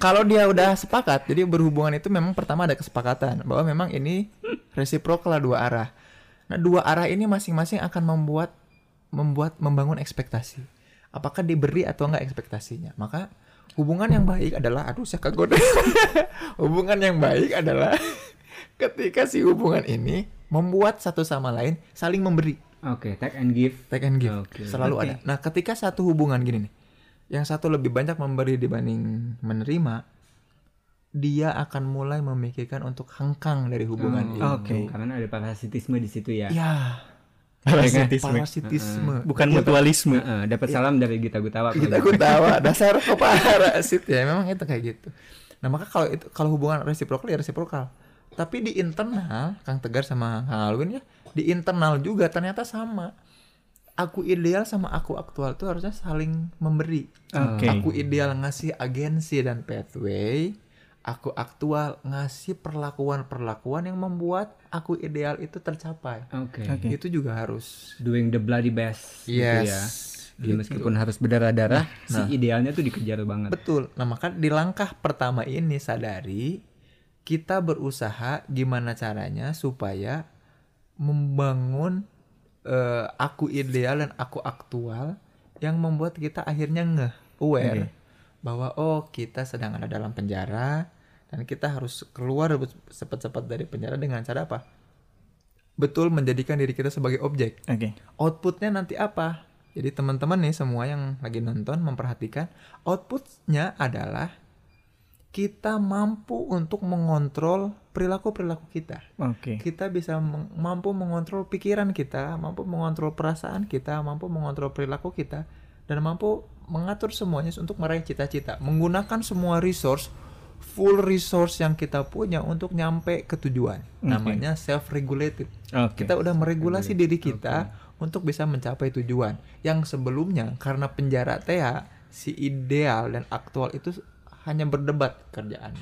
Kalau dia udah sepakat jadi berhubungan itu memang pertama ada kesepakatan bahwa memang ini resiprokal dua arah nah dua arah ini masing-masing akan membuat membuat membangun ekspektasi apakah diberi atau enggak ekspektasinya maka hubungan yang baik adalah aduh saya kagok deh. hubungan yang baik adalah ketika si hubungan ini membuat satu sama lain saling memberi Oke, take and give. take and give Oke. selalu Oke. ada nah ketika satu hubungan gini nih yang satu lebih banyak memberi dibanding menerima dia akan mulai memikirkan untuk hengkang dari hubungan Oh, itu Oke. Karena ada parasitisme di situ ya. ya. Parasitisme. parasitisme. Bukan mutualisme. Heeh, dapat salam dari Gita Gutawa. kita gue tawa dasar parasit ya? Memang itu kayak gitu. Nah maka kalau itu kalau hubungan resiprokal ya resiprokal. Tapi di internal Kang Tegar sama Kang Alwin ya di internal juga ternyata sama. Aku ideal sama aku aktual tuh harusnya saling memberi. Oke. aku ideal ngasih agensi dan pathway aku aktual ngasih perlakuan-perlakuan yang membuat aku ideal itu tercapai Oke. Oke. itu juga harus Doing the bloody best gitu yes ya. Jadi Gitu. meskipun harus berdarah-darah, si Nah. idealnya tuh dikejar banget. Betul. Nah, maka di langkah pertama ini sadari kita berusaha gimana caranya supaya membangun eh, aku ideal dan aku aktual yang membuat kita akhirnya ngeh aware bahwa oh kita sedang ada dalam penjara dan kita harus keluar cepat-cepat dari penjara dengan cara apa? Betul menjadikan diri kita sebagai objek Oke. outputnya nanti apa? Jadi teman-teman nih semua yang lagi nonton memperhatikan outputnya adalah kita mampu untuk mengontrol perilaku-perilaku kita. Oke. Kita bisa meng- mampu mengontrol pikiran kita, mampu mengontrol perasaan kita, mampu mengontrol perilaku kita, dan mampu mengatur semuanya untuk meraih cita-cita. Menggunakan semua resource, full resource yang kita punya untuk nyampe ke tujuan. Namanya self-regulated. Oke. Kita udah meregulasi diri kita untuk bisa mencapai tujuan. Yang sebelumnya karena penjara TA si ideal dan aktual itu hanya berdebat kerjaan.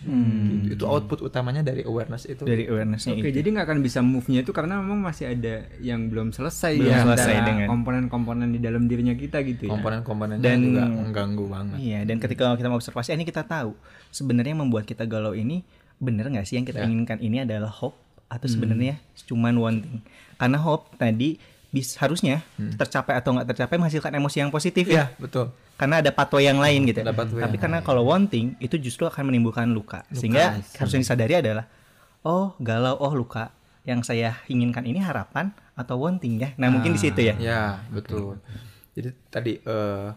Gitu. Itu output utamanya dari awareness itu. Dari awarenessnya Oke, itu. jadi nggak akan bisa move-nya itu karena memang masih ada yang belum selesai Belum ya selesai dengan- komponen-komponen di dalam dirinya kita gitu ya. Komponen-komponennya Dan- juga mengganggu banget. Iya, dan ketika kita mengobservasi ini kita tahu sebenarnya yang membuat kita galau ini bener nggak sih yang kita inginkan ini adalah hope atau sebenarnya cuman wanting. Karena hope tadi bis harusnya tercapai atau nggak tercapai menghasilkan emosi yang positif ya. Iya, betul. Karena ada pathway yang lain gitu. Ada pathway Tapi karena kalau wanting itu justru akan menimbulkan luka. Sehingga harus yang disadari adalah oh galau, oh luka. Yang saya inginkan ini harapan atau wanting ya. Nah, mungkin di situ ya. Ya, betul. Jadi tadi eh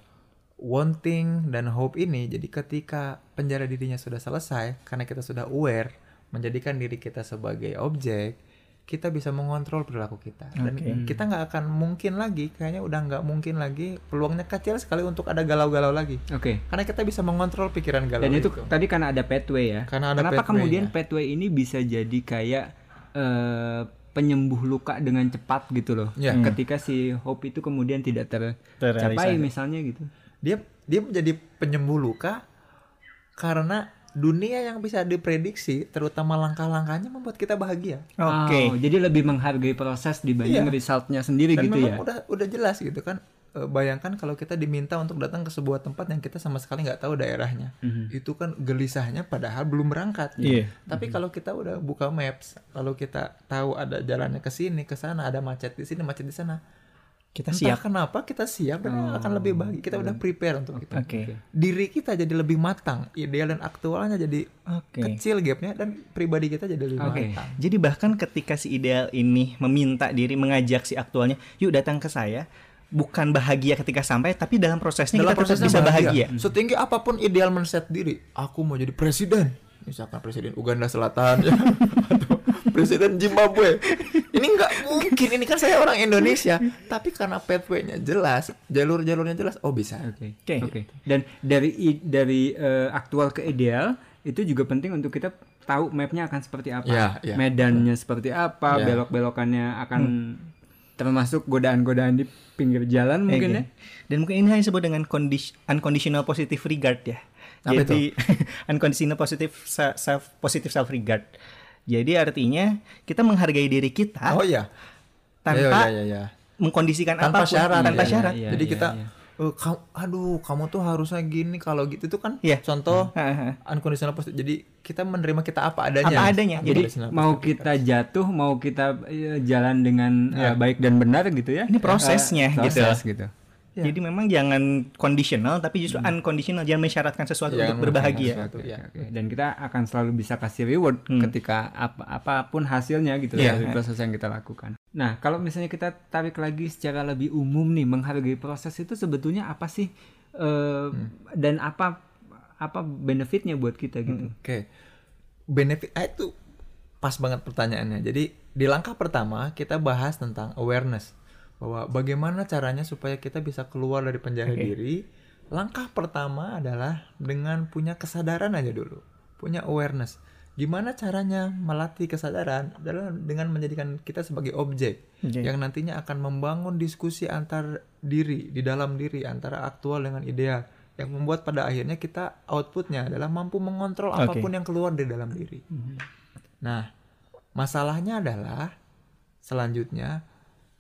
wanting dan hope ini jadi ketika penjara dirinya sudah selesai karena kita sudah aware menjadikan diri kita sebagai objek, kita bisa mengontrol perilaku kita dan kita nggak akan mungkin lagi kayaknya udah nggak mungkin lagi peluangnya kecil sekali untuk ada galau-galau lagi Oke. karena kita bisa mengontrol pikiran galau Dan itu tadi karena ada pathway ya. Karena ada Kenapa kemudian pathway ini bisa jadi kayak eh, penyembuh luka dengan cepat gitu loh. Ya. Ketika si hope itu kemudian tidak tercapai misalnya gitu. dia dia menjadi penyembuh luka karena dunia yang bisa diprediksi terutama langkah-langkahnya membuat kita bahagia Oke. Oh, jadi lebih menghargai proses dibanding Iya. resultnya sendiri dan gitu memang ya. udah udah jelas gitu kan E, bayangkan kalau kita diminta untuk datang ke sebuah tempat yang kita sama sekali nggak tahu daerahnya itu kan gelisahnya padahal belum berangkat Iya. tapi kalau kita udah buka maps lalu kita tahu ada jalannya ke sini ke sana ada macet di sini macet di sana Kita Entah siap. kenapa kita siap dan akan lebih bahagia kita udah prepare untuk itu Oke. diri kita jadi lebih matang ideal dan aktualnya jadi Oke. kecil gapnya dan pribadi kita jadi lebih Oke. matang Jadi bahkan ketika si ideal ini meminta diri mengajak si aktualnya, yuk datang ke saya, bukan bahagia ketika sampai, tapi dalam prosesnya dalam kita prosesnya bisa bahagia. setinggi apa pun ideal men-set diri aku mau jadi presiden misalkan presiden Uganda Selatan ya atau presiden Zimbabwe ini nggak mungkin ini kan saya orang Indonesia tapi karena pathway-nya jelas jalur-jalurnya jelas oh bisa Oke. Oke. Oke. Dan dari i- dari eh, aktual ke ideal itu juga penting untuk kita tahu mapnya akan seperti apa, Iya, iya. medannya seperti apa, Iya. belok-belokannya akan termasuk godaan-godaan di pinggir jalan mungkin ya. Dan mungkin ini hanya disebut dengan condis- unconditional positive regard ya. Apa Jadi unconditional positive se- self positive self regard. Jadi artinya kita menghargai diri kita oh iya tanpa Iya, iya, iya. mengkondisikan tanpa apa pun, syarat tanpa ya. syarat. Iya, jadi iya, kita iya. "Eh, kamu aduh kamu tuh harusnya gini kalau gitu itu kan Iya. contoh Haha. unconditional positive jadi kita menerima kita apa adanya Apa adanya. Jadi mau kita jatuh, mau kita eh, jalan dengan eh, baik dan benar gitu ya. Ini prosesnya gitu. proses gitu. Ya. Jadi memang jangan conditional tapi justru unconditional, jangan mensyaratkan sesuatu Jangan untuk berbahagia. mensyaratkan Oke, ya. oke. Dan kita akan selalu bisa kasih reward ketika apa apa pun hasilnya gitu Iya. dari proses yang kita lakukan. Nah, kalau misalnya kita tarik lagi secara lebih umum nih menghargai proses itu sebetulnya apa sih eh, dan apa apa benefitnya buat kita gitu? Oke. Benefit ah, itu pas banget pertanyaannya. Jadi di langkah pertama kita bahas tentang awareness bahwa bagaimana caranya supaya kita bisa keluar dari penjara diri. Langkah pertama adalah dengan punya kesadaran aja dulu. Punya awareness. Gimana caranya melatih kesadaran adalah dengan menjadikan kita sebagai objek Oke. yang nantinya akan membangun diskusi antar diri di dalam diri antara aktual dengan ideal yang membuat pada akhirnya kita outputnya adalah mampu mengontrol Oke. apa pun yang keluar dari dalam diri. Nah, masalahnya adalah selanjutnya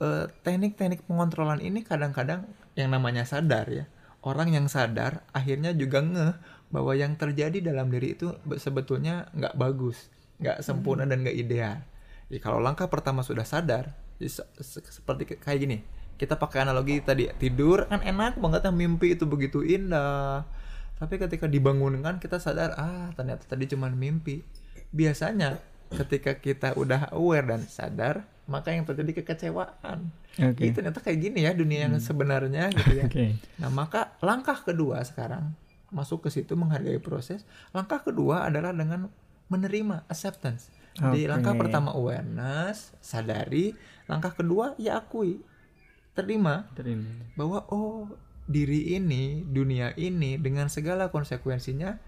eh, teknik-teknik pengontrolan ini kadang-kadang yang namanya sadar ya. Orang yang sadar akhirnya juga ngeh bahwa yang terjadi dalam diri itu be- sebetulnya nggak bagus, nggak sempurna dan nggak ideal. Jadi kalau langkah pertama sudah sadar, se- seperti kayak gini. Kita pakai analogi tadi tidur kan enak banget ya mimpi itu begitu indah. Tapi ketika dibangunkan kita sadar ah ternyata tadi cuma mimpi. Biasanya ketika kita udah aware dan sadar maka yang terjadi kekecewaan. Oke. Ih, ternyata kayak gini ya dunia yang sebenarnya gitu ya. Oke. Nah, maka langkah kedua sekarang masuk ke situ menghargai proses. Langkah kedua adalah dengan menerima acceptance. Jadi langkah pertama awareness, sadari. Langkah kedua ya akui, terima Terima. bahwa oh diri ini, dunia ini dengan segala konsekuensinya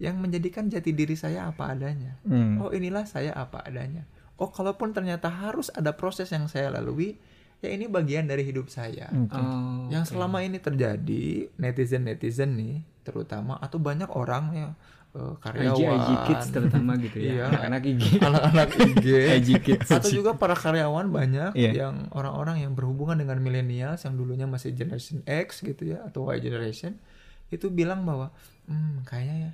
yang menjadikan jati diri saya apa adanya. Hmm. Oh inilah saya apa adanya. Oh kalaupun ternyata harus ada proses yang saya lalui, ya ini bagian dari hidup saya. Oh, Yang selama ini terjadi netizen netizen nih terutama atau banyak orang ya eh, IG, karyawan, IG kids terutama gitu ya. Iya. Anak-anak IG. anak-anak IG, IG kids. atau juga para karyawan banyak Iya. yang orang-orang yang berhubungan dengan millennials yang dulunya masih generation X gitu ya atau Y generation itu bilang bahwa hmm kayaknya ya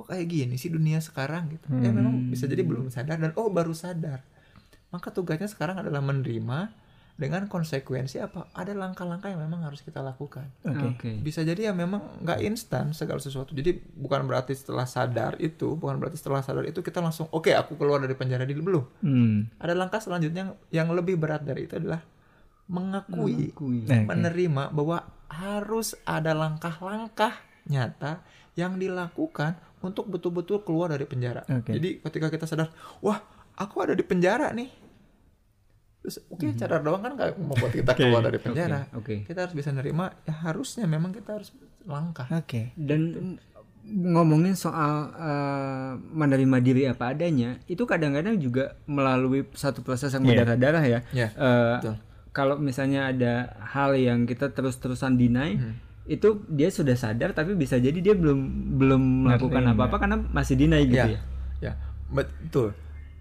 kok kayak gini sih dunia sekarang gitu. Ya memang bisa jadi belum sadar dan oh baru sadar. Maka tugasnya sekarang adalah menerima dengan konsekuensi apa? Ada langkah-langkah yang memang harus kita lakukan. Oke. bisa jadi ya memang nggak instan segala sesuatu. Jadi bukan berarti setelah sadar itu bukan berarti setelah sadar itu kita langsung oke aku keluar dari penjara dulu. Belum. Hmm. ada langkah selanjutnya yang lebih berat dari itu adalah mengakui, Mengakui. Oke. menerima bahwa harus ada langkah-langkah nyata yang dilakukan untuk betul-betul keluar dari penjara. Oke. Jadi ketika kita sadar, wah aku ada di penjara nih, Terus oke cara doang kan nggak membuat kita keluar dari penjara. oke. Kita harus bisa nerima. Ya harusnya memang kita harus langkah. Oke. Dan ngomongin soal eh, menerima diri apa adanya, itu kadang-kadang juga melalui satu proses yang Iya. berdarah-darah ya. Iya, Eh, betul. kalau misalnya ada hal yang kita terus-terusan deny, Hmm. Itu dia sudah sadar tapi bisa jadi dia belum belum melakukan Nerima. apa-apa karena masih deny gitu Ya, ya. ya, betul.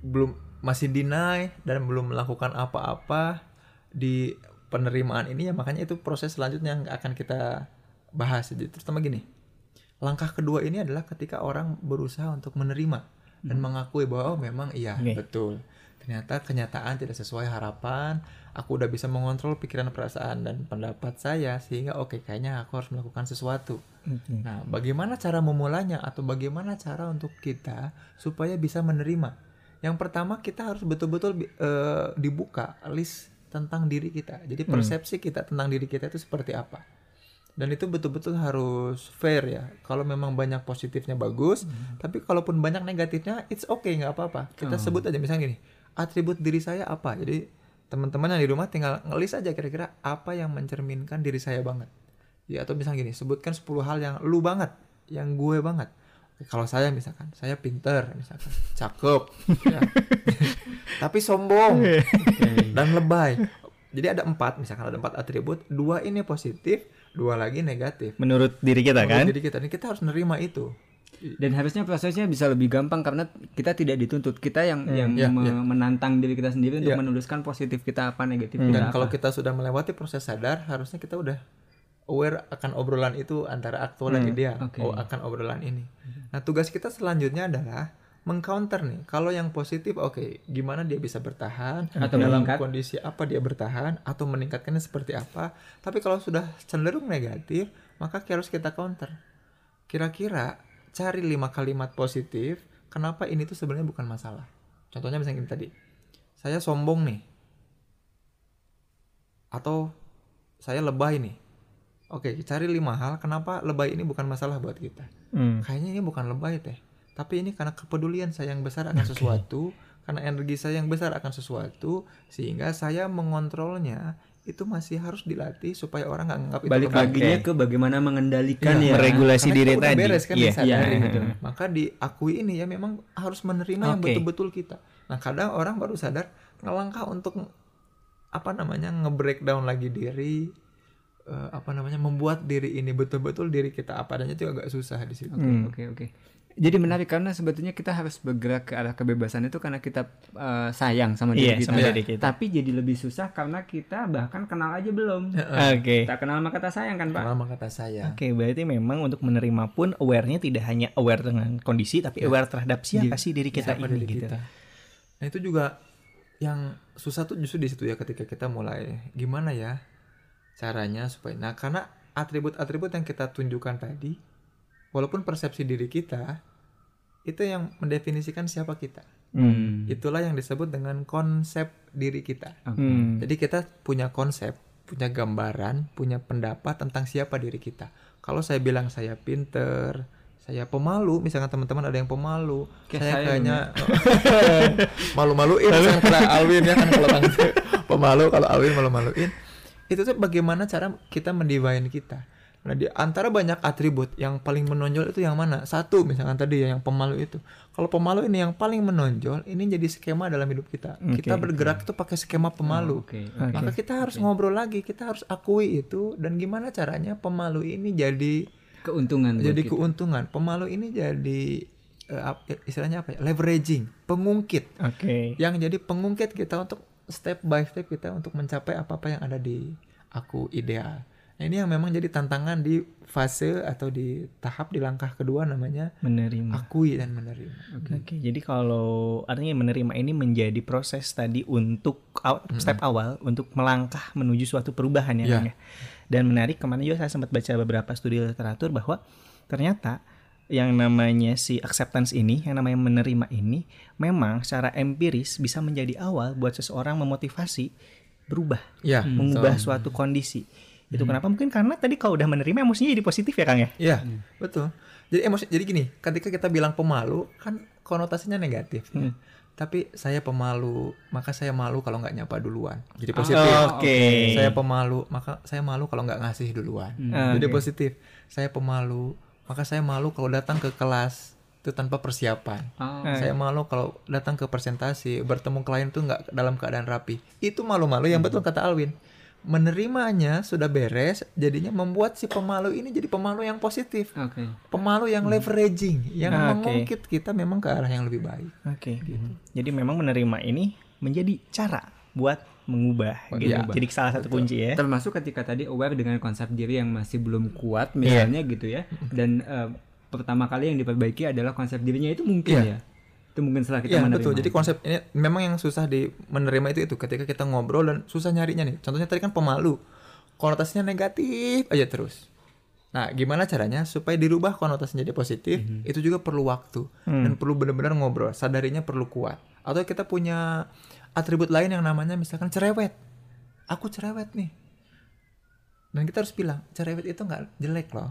Belum masih deny dan belum melakukan apa-apa di penerimaan ini ya makanya itu proses selanjutnya yang akan kita bahas. Jadi terutama gini. Langkah kedua ini adalah ketika orang berusaha untuk menerima dan mengakui bahwa oh memang iya Oke. betul. Ternyata kenyataan tidak sesuai harapan. Aku udah bisa mengontrol pikiran, perasaan dan pendapat saya sehingga oke kayaknya aku harus melakukan sesuatu. Nah, bagaimana cara memulainya atau bagaimana cara untuk kita supaya bisa menerima? Yang pertama kita harus betul-betul eh, dibuka list tentang diri kita. Jadi persepsi kita tentang diri kita itu seperti apa? Dan itu betul-betul harus fair ya. Kalau memang banyak positifnya bagus, tapi kalaupun banyak negatifnya, it's okay nggak apa-apa. Kita sebut aja misalnya gini, atribut diri saya apa? Jadi teman-teman yang di rumah tinggal ngelis aja kira-kira apa yang mencerminkan diri saya banget. Ya atau misalnya gini, sebutkan 10 hal yang lu banget, yang gue banget. Kalau saya misalkan, saya pinter misalkan, cakep, ya. tapi sombong dan lebay. Jadi ada empat, misalkan ada empat atribut, dua ini positif, dua lagi negatif. Menurut diri kita kan? Jadi kita, ini kita harus nerima itu. Dan harusnya prosesnya bisa lebih gampang karena kita tidak dituntut. Kita yang yang ya, me- ya. menantang diri kita sendiri untuk Ya. menuliskan positif kita apa, negatif Dan kita kalau apa. kita sudah melewati proses sadar, harusnya kita udah aware akan obrolan itu antara aktual dan ideal, oke. oh, akan obrolan ini. Nah, tugas kita selanjutnya adalah mengcounter nih. Kalau yang positif, oke, gimana dia bisa bertahan Atau dalam meningkat. kondisi apa dia bertahan atau meningkatkannya seperti apa. Tapi kalau sudah cenderung negatif, maka harus kita counter. Kira-kira cari lima kalimat positif, kenapa ini tuh sebenarnya bukan masalah. Contohnya misalnya gini tadi, saya sombong nih, atau saya lebay nih. Oke, cari lima hal kenapa lebay ini bukan masalah buat kita. Hmm. Kayaknya ini bukan lebay teh, tapi ini karena kepedulian saya yang besar akan sesuatu, karena energi saya yang besar akan sesuatu, sehingga saya mengontrolnya itu masih harus dilatih supaya orang nggak anggap itu Balik lagi ke bagaimana mengendalikan Iya, ya. meregulasi diri tadi. beres kan Iya. disadari Iya. gitu. Maka diakui ini ya memang harus menerima yang Oke. betul-betul kita. Nah, kadang orang baru sadar ngelangkah untuk apa namanya nge-breakdown lagi diri eh, apa namanya membuat diri ini betul-betul diri kita apa adanya itu agak susah di situ. Oke oke oke. Jadi menarik karena sebetulnya kita harus bergerak ke arah kebebasan itu karena kita eh, sayang sama diri Iya, kita. sama diri kita. Tapi jadi lebih susah karena kita bahkan kenal aja belum. Oke. Tak kenal maka tak sayang kan pak? Lama kata saya. Oke, berarti memang untuk menerima pun aware-nya tidak hanya aware dengan kondisi tapi aware terhadap siapa sih diri kita Siapa ini diri gitu. kita. Nah, itu juga yang susah tuh justru di situ ya ketika kita mulai gimana ya caranya supaya nah karena atribut-atribut yang kita tunjukkan tadi walaupun persepsi diri kita itu yang mendefinisikan siapa kita. Hmm. Itulah yang disebut dengan konsep diri kita. Hmm. Jadi kita punya konsep, punya gambaran, punya pendapat tentang siapa diri kita. Kalau saya bilang saya pinter, saya pemalu, misalnya teman-teman ada yang pemalu, Kayak saya saya kayaknya malu-maluin misalnya kalau Alwin ya kan kalau pemalu, kalau Alwin malu-maluin. Itu tuh bagaimana cara kita mendivine kita. Nah, di antara banyak atribut yang paling menonjol itu yang mana? Satu misalkan tadi ya yang pemalu itu. Kalau pemalu ini yang paling menonjol, ini jadi skema dalam hidup kita. kita bergerak itu pakai skema pemalu. Oke. Maka kita harus ngobrol lagi, kita harus akui itu dan gimana caranya pemalu ini jadi Keuntungan. jadi kita. keuntungan. Pemalu ini jadi ap- istilahnya apa ya? Leveraging, pengungkit. Oke. Yang jadi pengungkit kita untuk step by step kita untuk mencapai apa-apa yang ada di aku ideal. Nah, ini yang memang jadi tantangan di fase atau di tahap di langkah kedua namanya Menerima. akui dan menerima. Oke, jadi kalau artinya menerima ini menjadi proses tadi untuk step awal untuk melangkah menuju suatu perubahan ya. Kang ya. Dan menarik kemarin juga saya sempat baca beberapa studi literatur bahwa ternyata yang namanya si acceptance ini, yang namanya menerima ini, memang secara empiris bisa menjadi awal buat seseorang memotivasi berubah, Ya, mengubah suatu kondisi. Itu kenapa mungkin karena tadi kalau udah menerima emosinya jadi positif ya Kang ya. Iya, betul. Jadi emosi jadi gini, ketika kita bilang pemalu kan konotasinya negatif. ya. tapi saya pemalu, maka saya malu kalau nggak nyapa duluan. Jadi Oh, positif. Oke. Saya pemalu, maka saya malu kalau nggak ngasih duluan. Ah, Jadi oke. positif. Saya pemalu, maka saya malu kalau datang ke kelas itu tanpa persiapan. Oh. Saya malu kalau datang ke presentasi, bertemu klien tuh nggak dalam keadaan rapi. Itu malu-malu yang betul kata Alwin. Menerimanya sudah beres, jadinya membuat si pemalu ini jadi pemalu yang positif. Oke. Pemalu yang leveraging, yang Ah, oke. mengungkit kita memang ke arah yang lebih baik. Oke. Jadi memang menerima ini menjadi cara buat mengubah gitu. Iya. Jadi salah satu kunci ya. Termasuk ketika tadi aware dengan konsep diri yang masih belum kuat Iya. misalnya gitu ya. Dan eh, pertama kali yang diperbaiki adalah konsep dirinya itu mungkin Iya. ya. Itu mungkin setelah kita Iya menerima. betul. Jadi konsep ini memang yang susah di menerima itu itu ketika kita ngobrol dan susah nyarinya nih. Contohnya tadi kan pemalu, konotasinya negatif aja terus. Nah, gimana caranya supaya dirubah konotasinya jadi positif? Itu juga perlu waktu dan perlu benar-benar ngobrol. Sadarinya perlu kuat. Atau kita punya atribut lain yang namanya misalkan cerewet. Aku cerewet nih. Dan kita harus bilang cerewet itu nggak jelek loh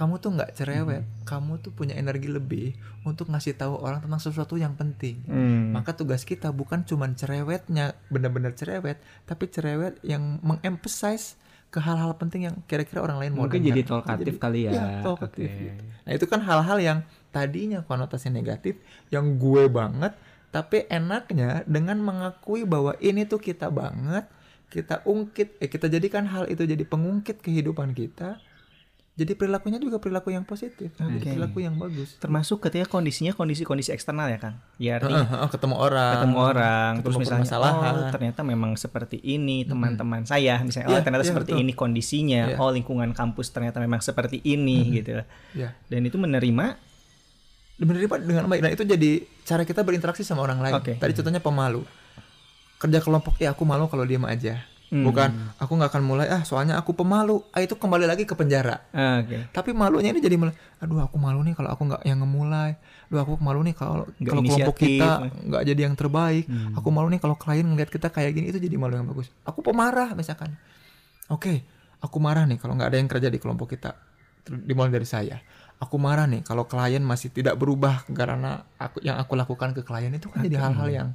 kamu tuh nggak cerewet, kamu tuh punya energi lebih untuk ngasih tahu orang tentang sesuatu yang penting. Hmm. Maka tugas kita bukan cuman cerewetnya, benar-benar cerewet, tapi cerewet yang mengemphasize ke hal-hal penting yang kira-kira orang lain mau Mungkin dengar. jadi talkatif kali ya. Iya, talkative Oke. gitu. Nah, itu kan hal-hal yang tadinya konotasi negatif yang gue banget, tapi enaknya dengan mengakui bahwa ini tuh kita banget, kita ungkit, eh kita jadikan hal itu jadi pengungkit kehidupan kita. Jadi perilakunya juga perilaku yang positif, Oke. perilaku yang bagus. Termasuk ketika kondisinya kondisi-kondisi eksternal ya Kang. Ya artinya Heeh, heeh, ketemu orang, ketemu orang ketemu terus misalnya oh ternyata memang seperti ini teman-teman saya misalnya Iya, oh ternyata iya, seperti betul. ini kondisinya Iya. oh lingkungan kampus ternyata memang seperti ini gitu Ya. dan itu menerima menerima dengan baik dan itu jadi cara kita berinteraksi sama orang lain. Oke. Tadi contohnya pemalu. Kerja kelompok ya aku malu kalau diam aja. Hmm. Bukan aku nggak akan mulai ah soalnya aku pemalu. Ah itu kembali lagi ke penjara. Ah, oke Tapi malunya ini jadi malu. Aduh aku malu nih kalau aku nggak yang ngemulai. Aduh aku malu nih kalau kalau kelompok kita nggak jadi yang terbaik. Aku malu nih kalau klien ngeliat kita kayak gini itu jadi malu yang bagus. Aku pemarah misalkan. Oke, aku marah nih kalau nggak ada yang kerja di kelompok kita. Dimulai dari saya. Aku marah nih kalau klien masih tidak berubah karena aku yang aku lakukan ke klien itu kan jadi hal-hal yang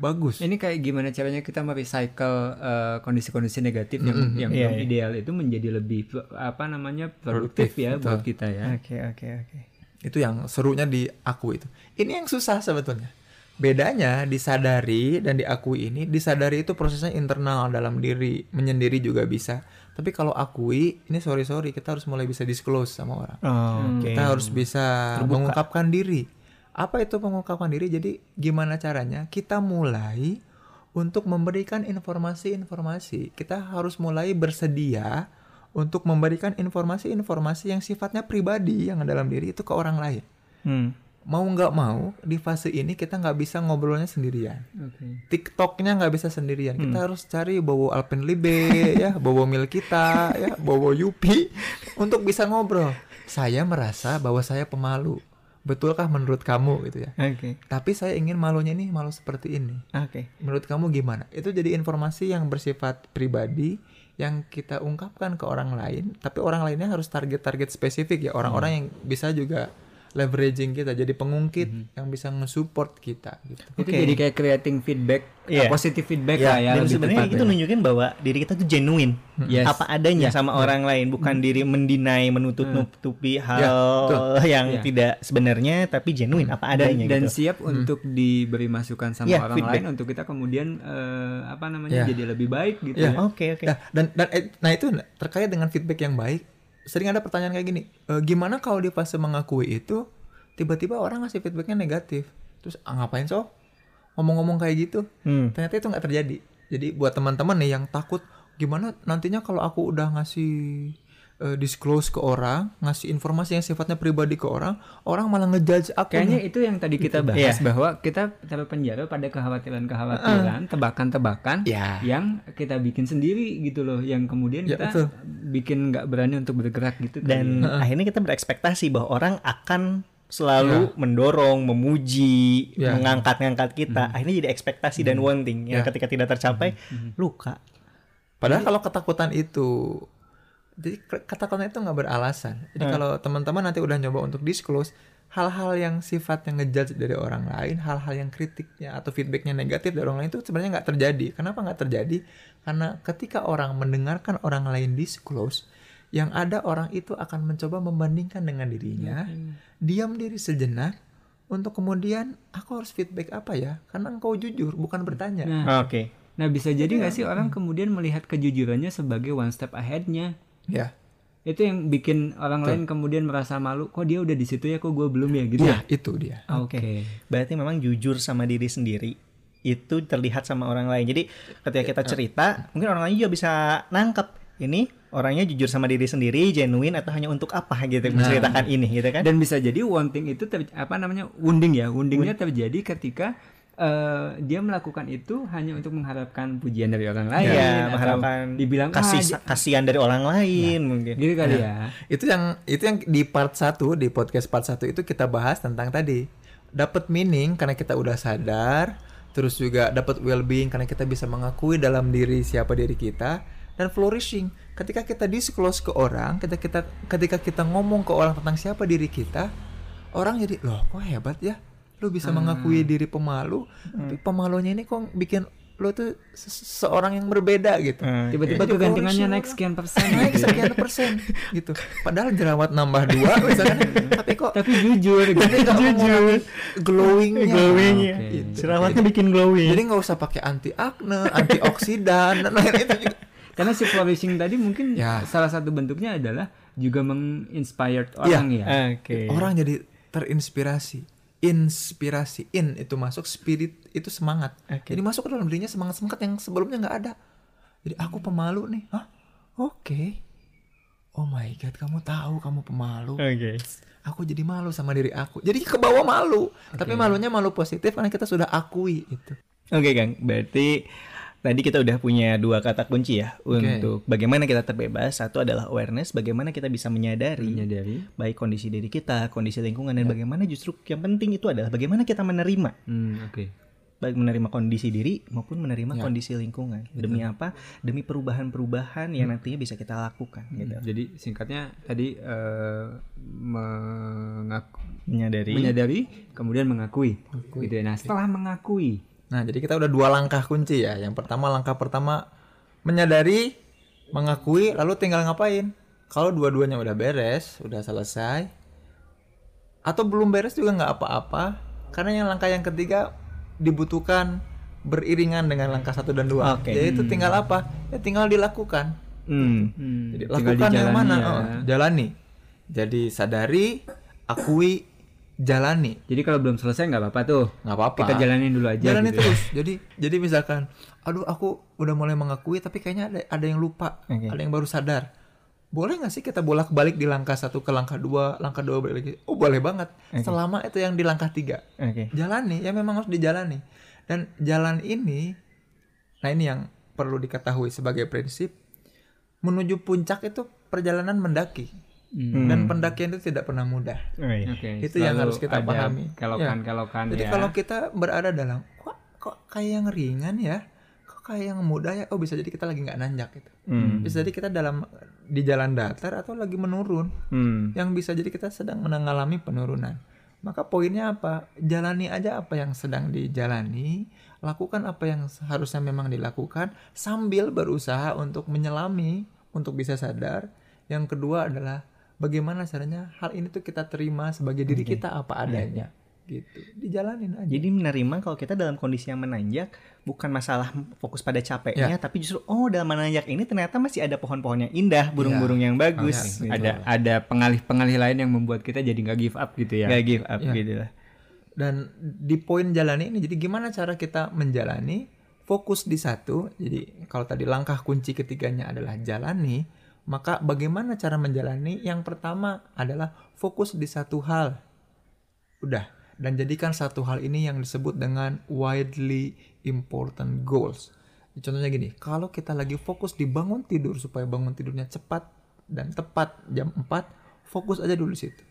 bagus. Ini kayak gimana caranya kita merecycle eh, kondisi-kondisi negatif yang yang Iya, belum iya. ideal itu menjadi lebih apa namanya produktif, Produktif, ya betul. buat kita ya. oke oke oke Itu yang serunya di aku itu. Ini yang susah sebetulnya. Bedanya disadari dan diakui ini, disadari itu prosesnya internal dalam diri, menyendiri juga bisa. Tapi kalau akui, ini sorry sorry kita harus mulai bisa disclose sama orang. Oh, oke Kita harus bisa mengungkapkan diri. Apa itu mengungkapkan diri? Jadi gimana caranya? Kita mulai untuk memberikan informasi-informasi. Kita harus mulai bersedia untuk memberikan informasi-informasi yang sifatnya pribadi yang dalam diri itu ke orang lain. Hmm. Mau nggak mau di fase ini kita nggak bisa ngobrolnya sendirian. Oke. TikToknya nggak bisa sendirian. Kita harus cari bobo Alpenlibe ya, bobo Mil kita ya, bobo Yupi untuk bisa ngobrol. Saya merasa bahwa saya pemalu. Betulkah menurut kamu gitu ya? oke Tapi saya ingin malunya nih malu seperti ini. oke Menurut kamu gimana? Itu jadi informasi yang bersifat pribadi yang kita ungkapkan ke orang lain, tapi orang lainnya harus target-target spesifik ya, orang-orang yang bisa juga leveraging kita jadi pengungkit yang bisa nge-support kita gitu. Itu Oke. jadi kayak creating feedback, Iya. eh, positive feedback Ya, lah ya. dan sebenarnya itu nunjukin bahwa diri kita tuh genuine Yes. apa adanya sama orang lain bukan diri mendinai menutup-nutupi hal betul. yang Iya. tidak sebenarnya tapi genuine apa dan, adanya dan gitu siap untuk diberi masukan sama Iya, orang feedback. lain untuk kita kemudian eh, apa namanya Iya. jadi lebih baik gitu Iya. ya. oke oke Nah, dan dan eh, nah itu terkait dengan feedback yang baik. Sering ada pertanyaan kayak gini, "E, gimana kalau di fase mengakui itu tiba-tiba orang ngasih feedbacknya negatif, terus ah, ngapain so ngomong-ngomong kayak gitu? Hmm. Ternyata itu nggak terjadi. Jadi buat teman-teman nih yang takut, gimana nantinya kalau aku udah ngasih eh, disclose ke orang, ngasih informasi yang sifatnya pribadi ke orang, orang malah ngejudge aku. Kayaknya nih. itu yang tadi kita bahas Iya. bahwa kita terpenjara pada kekhawatiran-kekhawatiran, tebakan-tebakan Ya. yang kita bikin sendiri gitu loh, yang kemudian Ya, kita betul. bikin nggak berani untuk bergerak gitu. dan ya. akhirnya kita berekspektasi bahwa orang akan selalu mendorong, memuji, Ya. mengangkat-ngangkat kita. Akhirnya jadi ekspektasi dan wanting yang Ya. ketika tidak tercapai luka. Padahal kalau ketakutan itu jadi ketakutan itu nggak beralasan. Jadi kalau teman-teman nanti udah nyoba untuk disclose, hal-hal yang sifatnya ngejudge dari orang lain, hal-hal yang kritiknya atau feedbacknya negatif dari orang lain itu sebenarnya nggak terjadi. Kenapa nggak terjadi? Karena ketika orang mendengarkan orang lain disclose, yang ada orang itu akan mencoba membandingkan dengan dirinya, diam diri sejenak untuk kemudian aku harus feedback apa ya? Karena engkau jujur, bukan bertanya. Nah, Oke. nah bisa jadi nggak sih orang kemudian melihat kejujurannya sebagai one step ahead-nya? Ya, Itu yang bikin orang lain kemudian merasa malu, kok dia udah di situ ya, kok gue belum ya gitu. ya itu dia. Oke. Berarti memang jujur sama diri sendiri itu terlihat sama orang lain. Jadi ketika kita cerita, mungkin orang lain juga bisa nangkep ini orangnya jujur sama diri sendiri, genuine atau hanya untuk apa gitu menceritakan ini gitu kan? Dan bisa jadi wanting itu ter- apa namanya wounding ya, woundingnya terjadi ketika eh, dia melakukan itu hanya untuk mengharapkan pujian dari orang lain, Iya, atau mengharapkan dibilang kasih "Ah, kasihan dari orang lain mungkin. gitu kali ya. Itu yang itu yang di part 1 di podcast part 1 itu kita bahas tentang tadi. Dapat meaning karena kita udah sadar, terus juga dapat well-being karena kita bisa mengakui dalam diri siapa diri kita dan flourishing ketika kita disclose ke orang, ketika kita ketika kita ngomong ke orang tentang siapa diri kita, orang jadi loh kok hebat ya, lu bisa mengakui diri pemalu, tapi pemalunya ini kok bikin lo tuh se- seorang yang berbeda gitu. Hmm. Tiba-tiba Jadi kegantengannya flourishing naik sekian persen. naik gitu. sekian persen gitu. Padahal jerawat nambah dua misalkan, tapi kok Tapi jujur gitu. tapi nggak mengurangi glowingnya. Glowingnya. Oke. Gitu. Jerawatnya bikin glowing. Jadi nggak usah pakai anti akne, antioksidan dan lain itu juga. Karena si flourishing tadi mungkin Ya. salah satu bentuknya adalah juga menginspired Iya. orang ya. Oke. Orang jadi terinspirasi. Inspirasi in itu masuk spirit itu semangat. Oke. Jadi masuk ke dalam dirinya semangat semangat yang sebelumnya nggak ada. Jadi aku pemalu nih. Hah? Oke. Oh my god, kamu tahu kamu pemalu. Oke. Aku jadi malu sama diri aku. Jadi ke bawah malu. Tapi malunya malu positif karena kita sudah akui itu. Oke Kang, berarti tadi kita udah punya dua kata kunci ya untuk bagaimana kita terbebas. Satu adalah awareness, bagaimana kita bisa menyadari Menyadari. baik kondisi diri kita, kondisi lingkungan dan bagaimana justru yang penting itu adalah bagaimana kita menerima Hmm, oke. baik menerima kondisi diri maupun menerima kondisi lingkungan. Demi apa? Demi perubahan-perubahan yang nantinya bisa kita lakukan gitu. Jadi singkatnya tadi eh, mengaku, Menyadari. menyadari, kemudian mengakui. Gitu ya. Nah, setelah mengakui, Nah, jadi kita udah dua langkah kunci ya. Yang pertama langkah pertama menyadari, mengakui, lalu tinggal ngapain? Kalau dua-duanya udah beres, udah selesai, atau belum beres juga nggak apa-apa, karena yang langkah yang ketiga dibutuhkan beriringan dengan langkah satu dan dua. Oke. Yaitu tinggal apa? Ya tinggal dilakukan. Hmm. hmm, Jadi tinggal lakukan yang dijalani mana? ya. Oh, jalani. Jadi sadari, akui, jalani. Jadi kalau belum selesai nggak apa-apa tuh. nggak apa-apa. Kita jalanin dulu aja. Jalani gitu ya. terus. Jadi jadi misalkan, aduh aku udah mulai mengakui tapi kayaknya ada ada yang lupa, Oke. ada yang baru sadar. Boleh nggak sih kita bolak balik di langkah satu ke langkah dua, langkah dua balik lagi? Oh boleh banget. Selama itu yang di langkah tiga. Oke. Jalani, ya memang harus dijalani. Dan jalan ini, nah ini yang perlu diketahui sebagai prinsip, menuju puncak itu perjalanan mendaki. Hmm. Dan pendakian itu tidak pernah mudah. Oh, iya. Oke, Itu yang harus kita pahami. Kelokan-kelokan Jadi ya. kalau kita berada dalam kok kok kayak yang ringan ya, kok kayak yang mudah ya, oh bisa jadi kita lagi nggak nanjak gitu. Hmm. Bisa jadi kita dalam di jalan datar atau lagi menurun, Hmm. yang bisa jadi kita sedang mengalami penurunan. Maka poinnya apa? Jalani aja apa yang sedang dijalani, lakukan apa yang harusnya memang dilakukan sambil berusaha untuk menyelami untuk bisa sadar. Yang kedua adalah bagaimana caranya hal ini tuh kita terima sebagai diri kita apa adanya. Gitu. Dijalanin aja. Jadi menerima kalau kita dalam kondisi yang menanjak bukan masalah fokus pada capeknya, tapi justru oh dalam menanjak ini ternyata masih ada pohon-pohon yang indah, burung-burung yang bagus. Ya, gitu. ada ada pengalih-pengalih lain yang membuat kita jadi nggak give up gitu ya. Nggak give up Ya. gitu lah. Dan di poin jalani ini, jadi gimana cara kita menjalani? Fokus di satu. Jadi kalau tadi langkah kunci ketiganya adalah jalani, maka bagaimana cara menjalani? Yang pertama adalah fokus di satu hal. Udah. Dan jadikan satu hal ini yang disebut dengan widely important goals. Contohnya gini, kalau kita lagi fokus di bangun tidur supaya bangun tidurnya cepat dan tepat jam 4, fokus aja dulu situ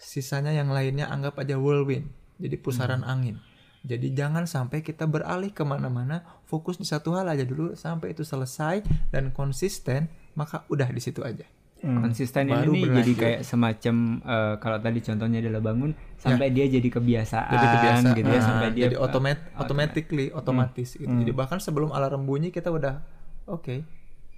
sisanya yang lainnya anggap aja whirlwind jadi pusaran angin jadi jangan sampai kita beralih ke mana-mana fokus di satu hal aja dulu sampai itu selesai dan konsisten maka udah di situ aja. Konsisten Baru ini jadi berlanjut. kayak semacam eh, kalau tadi contohnya adalah bangun sampai dia jadi kebiasaan, jadi kebiasaan. gitu ya Ah, sampai dia jadi otomat automatically otomatis gitu. Hmm. jadi bahkan sebelum alarm bunyi kita udah oke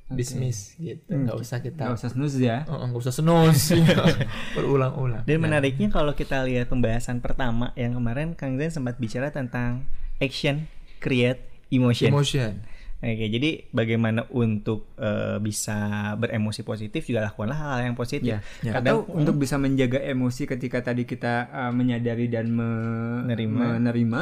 dismiss gitu. Nggak usah kita nggak usah snooze ya. Oh, nggak usah snooze. Berulang-ulang. Dan menariknya kalau kita lihat pembahasan pertama yang kemarin Kang Zen sempat bicara tentang action, create, emotion. emotion Oke, jadi bagaimana untuk eh, bisa beremosi positif juga lakukanlah hal-hal yang positif. Ya. Atau untuk bisa menjaga emosi ketika tadi kita uh, menyadari dan me- Menerima. menerima,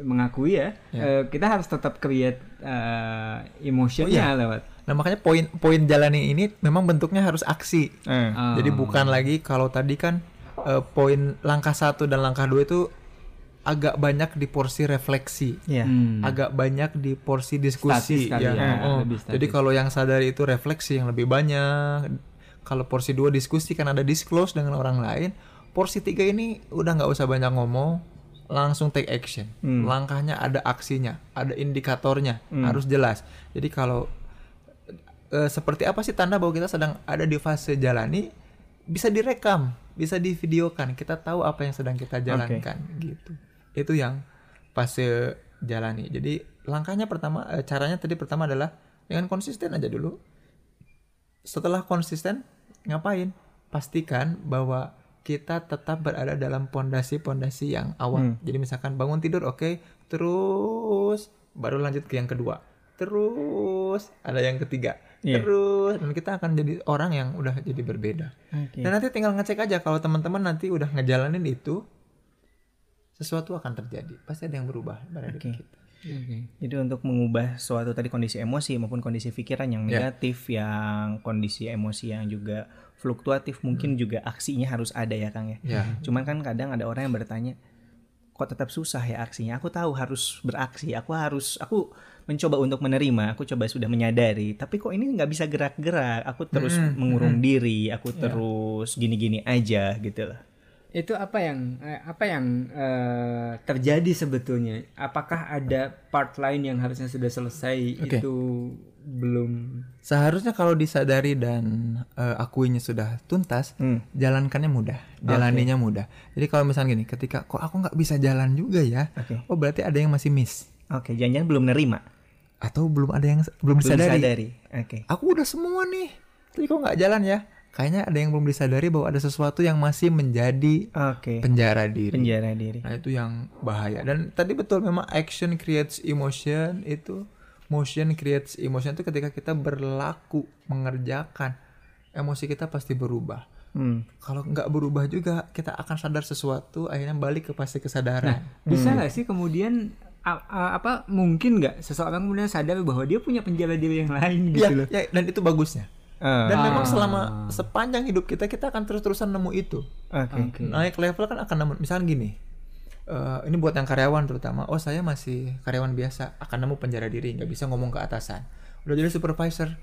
mengakui ya, eh, kita harus tetap create uh, emotionnya lewat. nah makanya poin poin jalani ini memang bentuknya harus aksi Ah. Jadi bukan lagi kalau tadi kan eh, poin langkah satu dan langkah dua itu agak banyak di porsi refleksi, Iya. Hmm. agak banyak di porsi diskusi. Statis kali ya. ya, Oh, lebih statis. Jadi kalau yang sadari itu refleksi yang lebih banyak. Kalau porsi dua diskusi kan ada disclose dengan orang lain. Porsi tiga ini udah nggak usah banyak ngomong, langsung take action. Langkahnya ada aksinya, ada indikatornya, harus jelas. Jadi kalau eh, seperti apa sih tanda bahwa kita sedang ada di fase jalani bisa direkam, bisa divideokan. Kita tahu apa yang sedang kita jalankan gitu. Itu yang fase jalani. Jadi langkahnya pertama eh, caranya tadi pertama adalah dengan konsisten aja dulu. Setelah konsisten ngapain? Pastikan bahwa kita tetap berada dalam pondasi-pondasi yang awal. Jadi misalkan bangun tidur oke, terus baru lanjut ke yang kedua. Terus ada yang ketiga. Iya. Terus dan kita akan jadi orang yang udah jadi berbeda. Oke. Dan nanti tinggal ngecek aja kalau teman-teman nanti udah ngejalanin itu sesuatu akan terjadi. Pasti ada yang berubah pada diri Oke. kita. Jadi untuk mengubah suatu tadi kondisi emosi maupun kondisi pikiran yang Ya. negatif, yang kondisi emosi yang juga fluktuatif, mungkin juga aksinya harus ada ya Kang ya. Ya. Cuman kan kadang ada orang yang bertanya, kok tetap susah ya aksinya? Aku tahu harus beraksi, aku harus, aku mencoba untuk menerima, aku coba sudah menyadari, tapi kok ini nggak bisa gerak-gerak, aku terus mengurung diri, aku terus gini-gini aja gitu loh. Itu apa yang eh, apa yang eh, terjadi sebetulnya? Apakah ada part lain yang harusnya sudah selesai Oke. itu belum? Seharusnya kalau disadari dan eh, akuinya sudah tuntas, Hmm. jalankannya mudah, jalaninya mudah. Jadi kalau misalnya gini, ketika kok aku nggak bisa jalan juga ya, Oke. oh berarti ada yang masih miss Oke, jangan-jangan belum nerima, atau belum ada yang belum belum disadari. sadari. Oke. Aku udah semua nih, tapi kok nggak jalan ya? Kayaknya ada yang belum disadari bahwa ada sesuatu yang masih menjadi Oke. penjara diri. Penjara diri. Nah itu yang bahaya dan tadi betul memang action creates emotion itu motion creates emotion itu ketika kita berlaku mengerjakan emosi kita pasti berubah. Hmm. Kalau nggak berubah juga kita akan sadar sesuatu akhirnya balik ke fase kesadaran. Bisa nggak sih kemudian apa mungkin nggak seseorang kemudian sadar bahwa dia punya penjara diri yang lain gitu Iya, loh? ya, dan itu bagusnya. Ah, Dan memang selama sepanjang hidup kita kita akan terus-terusan nemu itu. Oke. Naik level kan akan nemu misalnya gini. eh, ini buat yang karyawan terutama. Oh saya masih karyawan biasa akan nemu penjara diri nggak bisa ngomong ke atasan. Udah jadi supervisor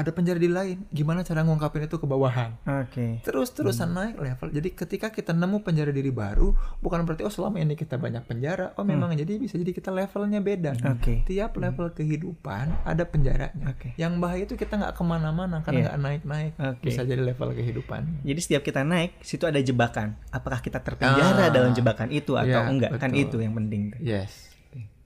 ada penjara diri lain. Gimana cara ngungkapin itu ke bawahan? Oke. Terus-terusan naik level. Jadi ketika kita nemu penjara diri baru, bukan berarti oh selama ini kita banyak penjara. Oh memang jadi bisa jadi kita levelnya beda. Oke. Tiap level kehidupan ada penjaranya. Oke. Yang bahaya itu kita nggak ke mana-mana karena Iya. nggak naik-naik. Oke. Bisa jadi level kehidupan. Jadi setiap kita naik, situ ada jebakan. Apakah kita terpenjara Ah. dalam jebakan itu atau Iya, enggak? Kan betul. itu yang penting. Yes.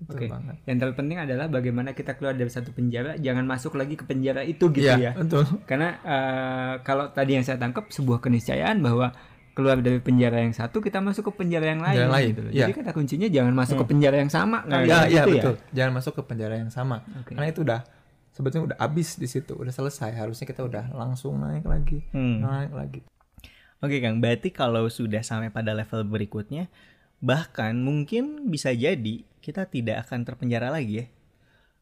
Oke. Betul banget. Yang terpenting adalah bagaimana kita keluar dari satu penjara, jangan masuk lagi ke penjara itu gitu Iya, ya. betul. Karena eh, kalau tadi yang saya tangkap sebuah keniscayaan bahwa keluar dari penjara yang satu kita masuk ke penjara yang lain. Penjara lain, gitu iya. Jadi kata kuncinya jangan masuk ke penjara yang sama kan Ya, gitu ya, ya. betul. Jangan masuk ke penjara yang sama. Oke. Karena itu udah sebetulnya udah habis di situ, udah selesai. Harusnya kita udah langsung naik lagi, Hmm. naik lagi. Oke Kang, berarti kalau sudah sampai pada level berikutnya, bahkan mungkin bisa jadi kita tidak akan terpenjara lagi ya.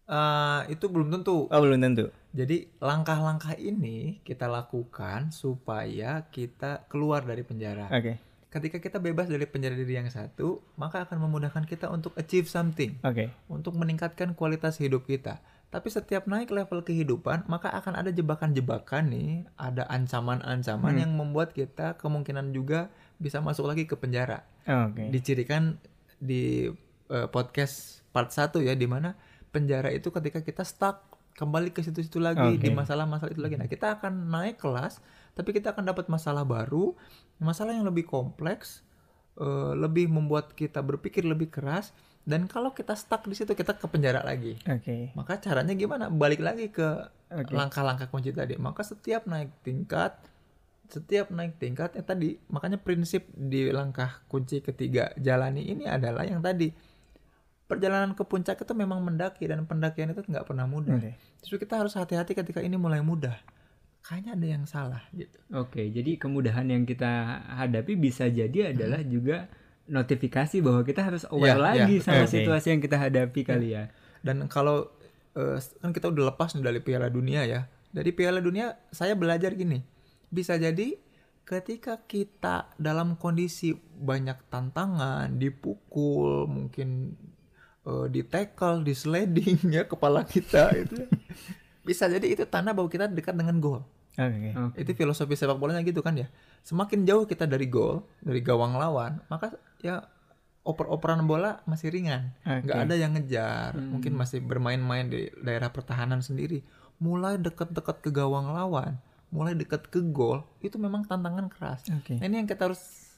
Eh, itu belum tentu. Oh belum tentu. Jadi langkah-langkah ini kita lakukan supaya kita keluar dari penjara. Oke. Ketika kita bebas dari penjara diri yang satu, maka akan memudahkan kita untuk achieve something, Oke. untuk meningkatkan kualitas hidup kita. Tapi setiap naik level kehidupan, maka akan ada jebakan-jebakan nih, ada ancaman-ancaman yang membuat kita kemungkinan juga bisa masuk lagi ke penjara. Oke. Dicirikan di eh, podcast part 1 ya, di mana penjara itu ketika kita stuck kembali ke situ-situ lagi di Oke. masalah-masalah itu lagi. Nah, kita akan naik kelas, tapi kita akan dapat masalah baru, masalah yang lebih kompleks, eh, lebih membuat kita berpikir lebih keras. Dan kalau kita stuck di situ, kita ke penjara lagi. Oke. Maka caranya gimana? Balik lagi ke langkah-langkah kunci tadi. Maka setiap naik tingkat, setiap naik tingkat, ya tadi makanya prinsip di langkah kunci ketiga jalani ini adalah yang tadi perjalanan ke puncak itu memang mendaki dan pendakian itu nggak pernah mudah. Oke. Justru kita harus hati-hati ketika ini mulai mudah. Kayaknya ada yang salah gitu. Oke, jadi kemudahan yang kita hadapi bisa jadi adalah juga notifikasi bahwa kita harus aware Ya, lagi ya, sama oke. situasi yang kita hadapi kali ya. Dan kalau eh, kan kita udah lepas dari Piala Dunia ya. Dari Piala Dunia saya belajar gini. Bisa jadi ketika kita dalam kondisi banyak tantangan, dipukul, mungkin eh, di tackle, di sliding ya kepala kita itu. Bisa jadi itu tanda bahwa kita dekat dengan gol. Oke. Oke. Itu filosofi sepak bolanya gitu kan ya. Semakin jauh kita dari gol, dari gawang lawan, maka ya oper-operan bola masih ringan. Nggak ada yang ngejar. Mungkin masih bermain-main di daerah pertahanan sendiri. Mulai dekat-dekat ke gawang lawan, mulai dekat ke gol, itu memang tantangan keras. Oke. Nah, ini yang kita harus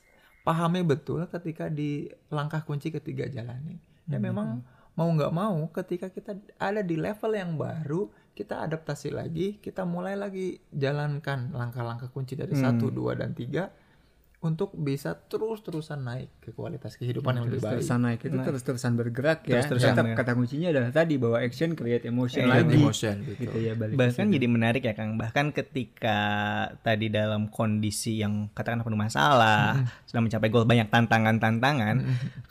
pahami betul ketika di langkah kunci ketiga jalani. Ya memang mau nggak mau ketika kita ada di level yang baru, kita adaptasi lagi, kita mulai lagi jalankan langkah-langkah kunci dari satu, dua, dan tiga untuk bisa terus-terusan naik ke kualitas kehidupan yang lebih baik. Terus-terusan naik itu terus-terusan bergerak ya. Terus-terusan Tetap bergerak. kata kuncinya adalah tadi bahwa action create emotion Create lagi. emotion, gitu. Gitu ya balik. Bahkan jadi menarik ya Kang. Bahkan ketika tadi dalam kondisi yang katakanlah penuh masalah, sedang mencapai goal banyak tantangan-tantangan,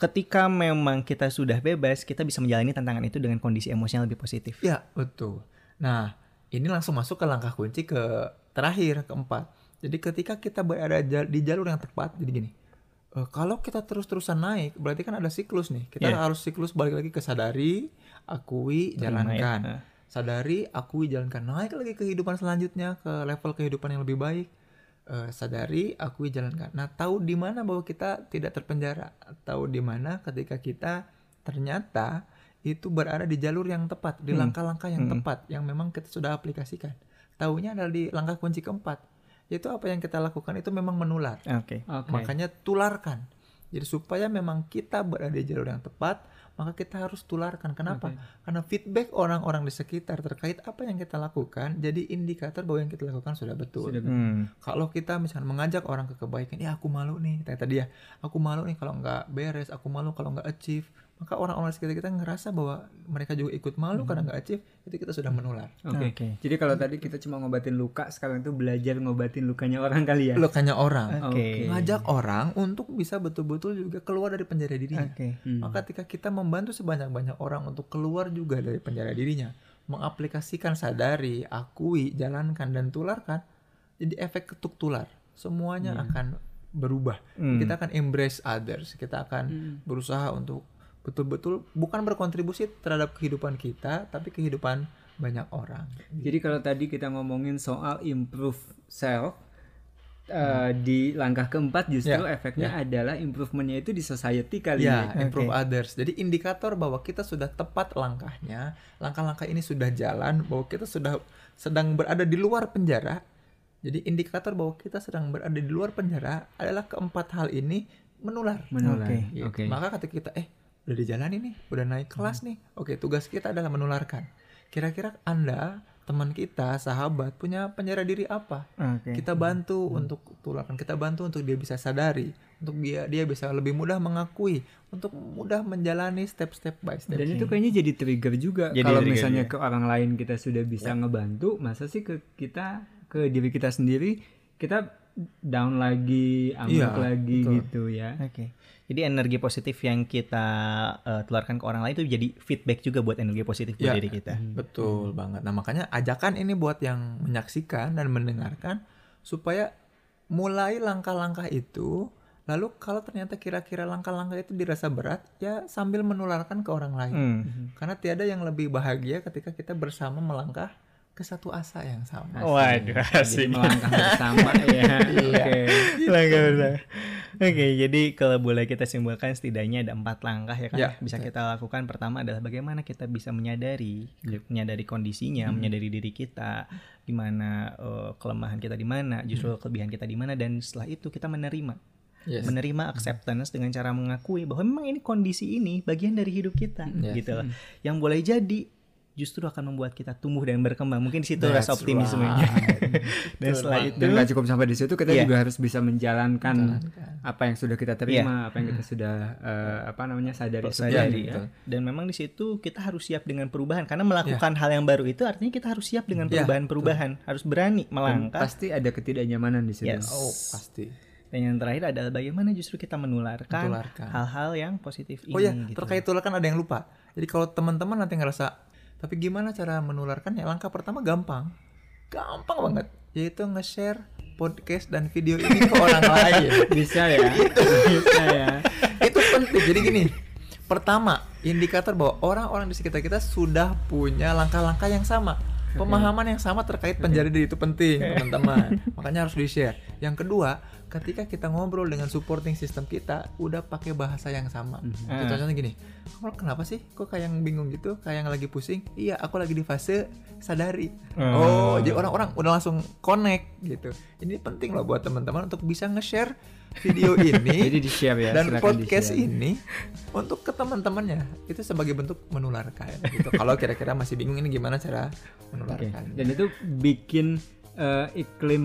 ketika memang kita sudah bebas, kita bisa menjalani tantangan itu dengan kondisi emosi yang lebih positif. Ya, betul. Nah, ini langsung masuk ke langkah kunci ke terakhir, keempat. Jadi ketika kita berada di jalur yang tepat, jadi gini. eh, kalau kita terus-terusan naik, berarti kan ada siklus nih. Kita Iya. harus siklus balik lagi ke sadari, akui, Terima ya. jalankan. Nah. Sadari, akui, jalankan. Naik lagi kehidupan selanjutnya ke level kehidupan yang lebih baik. Eh, sadari, akui, jalankan. Nah, tahu di mana bahwa kita tidak terpenjara. Tahu di mana ketika kita ternyata itu berada di jalur yang tepat, di langkah-langkah yang tepat yang memang kita sudah aplikasikan. Tahunya adalah di langkah kunci keempat. Yaitu apa yang kita lakukan itu memang menular. Oke. Oke. Makanya tularkan. Jadi supaya memang kita berada di jalur yang tepat, maka kita harus tularkan. Kenapa? Karena feedback orang-orang di sekitar terkait apa yang kita lakukan jadi indikator bahwa yang kita lakukan sudah betul. Hmm. Kalau kita misalnya mengajak orang ke kebaikan, ya aku malu nih, kayak tadi ya, aku malu nih kalau nggak beres, aku malu kalau nggak achieve, maka orang-orang sekitar kita ngerasa bahwa mereka juga ikut malu karena nggak achieve, itu kita sudah menular. Oke. Oke. Jadi kalau tadi kita cuma ngobatin luka, sekarang itu belajar ngobatin lukanya orang kali ya. Lukanya orang, Oke. ngajak orang untuk bisa betul-betul juga keluar dari penjara dirinya. Oke. Maka ketika kita membantu sebanyak-banyak orang untuk keluar juga dari penjara dirinya, mengaplikasikan sadari, akui, jalankan dan tularkan, jadi efek ketuk tular. Semuanya akan berubah. Hmm. Kita akan embrace others. Kita akan berusaha untuk betul-betul bukan berkontribusi terhadap kehidupan kita, tapi kehidupan banyak orang. Jadi kalau tadi kita ngomongin soal improve self eh, di langkah keempat justru Ya, efeknya adalah improvementnya itu di society kali Ya, ya. improve others. Jadi indikator bahwa kita sudah tepat langkahnya, langkah-langkah ini sudah jalan, bahwa kita sudah sedang berada di luar penjara. Jadi indikator bahwa kita sedang berada di luar penjara adalah keempat hal ini menular. Menular. Oke, Gitu. Oke. Maka ketika kita eh udah dijalani nih, udah naik kelas nih. Oke, tugas kita adalah menularkan. Kira-kira Anda, teman kita, sahabat punya penjara diri apa? Oke. Kita bantu untuk tularkan, kita bantu untuk dia bisa sadari, untuk dia dia bisa lebih mudah mengakui, untuk mudah menjalani step-step by step. Dan itu kayaknya jadi trigger juga Jadi kalau trigger misalnya juga. ke orang lain kita sudah bisa ngebantu, masa sih ke kita ke diri kita sendiri kita down lagi, amuk Iya, lagi betul. gitu ya. Oke. Jadi energi positif yang kita eh, tularkan ke orang lain itu jadi feedback juga buat energi positif buat Ya. diri kita. Betul banget. Nah, makanya ajakan ini buat yang menyaksikan dan mendengarkan supaya mulai langkah-langkah itu lalu kalau ternyata kira-kira langkah-langkah itu dirasa berat ya sambil menularkan ke orang lain. Hmm. Karena tiada yang lebih bahagia ketika kita bersama melangkah ke satu asa yang sama. Waduh, Jadi melangkah bersama ya. Oke. Langkah bersama. Oke, jadi kalau boleh kita simpulkan setidaknya ada empat langkah ya kan Ya, ya, bisa kita lakukan. Pertama adalah bagaimana kita bisa menyadari, menyadari kondisinya, Hmm. menyadari diri kita, di mana eh, kelemahan kita di mana, justru Hmm. kelebihan kita di mana, dan setelah itu kita menerima, Yes. menerima acceptance dengan cara mengakui bahwa memang ini kondisi ini bagian dari hidup kita, Yes. gitu loh. Yang boleh jadi justru akan membuat kita tumbuh dan berkembang. Mungkin di situ That's rasa optimismenya. dan setelah itu Dan nggak cukup sampai di situ, kita Iya. juga harus bisa menjalankan apa yang sudah kita terima, apa yang kita Hmm. sudah eh, apa namanya sadari sadari ya. Dan memang di situ kita harus siap dengan perubahan karena melakukan hal yang baru itu artinya kita harus siap dengan Ya, perubahan-perubahan, harus berani Dan melangkah. pasti ada ketidaknyamanan di situ. Yes. Oh, pasti. Dan yang terakhir adalah bagaimana justru kita menularkan hal-hal yang positif ini Oh ya, gitu. terkait itu kan ada yang lupa. Jadi kalau teman-teman nanti ngerasa, tapi gimana cara menularkannya? Langkah pertama gampang, gampang banget, yaitu nge-share podcast dan video ini ke orang lain. Bisa ya. bisa ya. itu penting. Jadi gini, pertama indikator bahwa orang-orang di sekitar kita sudah punya langkah-langkah yang sama. Pemahaman yang sama terkait penjara diri itu penting, teman-teman. Makanya harus di-share. Yang kedua, ketika kita ngobrol dengan supporting system kita, udah pakai bahasa yang sama. Ah. Contohnya gini, kamu kenapa sih? Kok kayak yang bingung gitu? Kayak yang lagi pusing? Iya, aku lagi di fase sadari. Oh, jadi orang-orang udah langsung connect gitu. Ini penting loh buat teman-teman untuk bisa nge-share video ini Jadi di-share ya. dan podcast di-share. ini untuk ke teman-temannya itu sebagai bentuk menularkan gitu. Kalau kira-kira masih bingung ini gimana cara menularkan. Dan itu bikin eh, iklim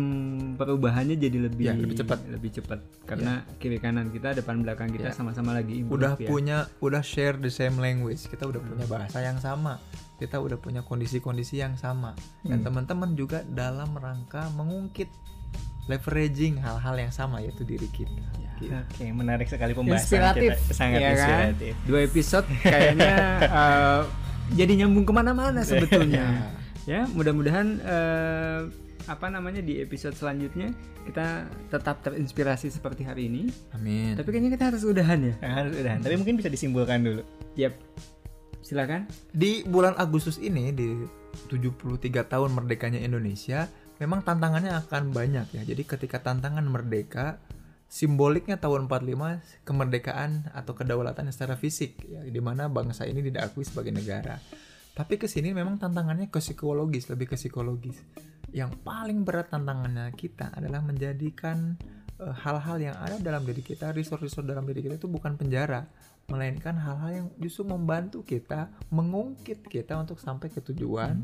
perubahannya jadi lebih Ya, lebih cepat. lebih cepat karena kiri kanan kita depan belakang kita Ya. sama-sama lagi improve Udah ya. punya udah share the same language. Kita udah punya bahasa yang sama. Kita udah punya kondisi-kondisi yang sama. Dan teman-teman juga dalam rangka mengungkit leveraging hal-hal yang sama yaitu diri kita. Gitu. Oke, menarik sekali pembahasan inspiratif kita. Sangat ya kan? inspiratif. dua episode kayaknya eh, jadi nyambung ke mana-mana sebetulnya ya mudah-mudahan eh, apa namanya di episode selanjutnya kita tetap terinspirasi seperti hari ini Amin. tapi kayaknya kita harus udahan ya Nah, harus udah. Tapi mungkin bisa disimpulkan dulu. yep silakan Di bulan Agustus ini di 73 tahun merdekanya Indonesia, memang tantangannya akan banyak ya. Jadi ketika tantangan merdeka simboliknya tahun 45 kemerdekaan atau kedaulatan secara fisik ya di mana bangsa ini tidak akui sebagai negara. Tapi ke sini memang tantangannya ke psikologis, lebih ke psikologis. Yang paling berat tantangannya kita adalah menjadikan eh, hal-hal yang ada dalam diri kita, resource-resource dalam diri kita itu bukan penjara, melainkan hal-hal yang justru membantu kita mengungkit kita untuk sampai ke tujuan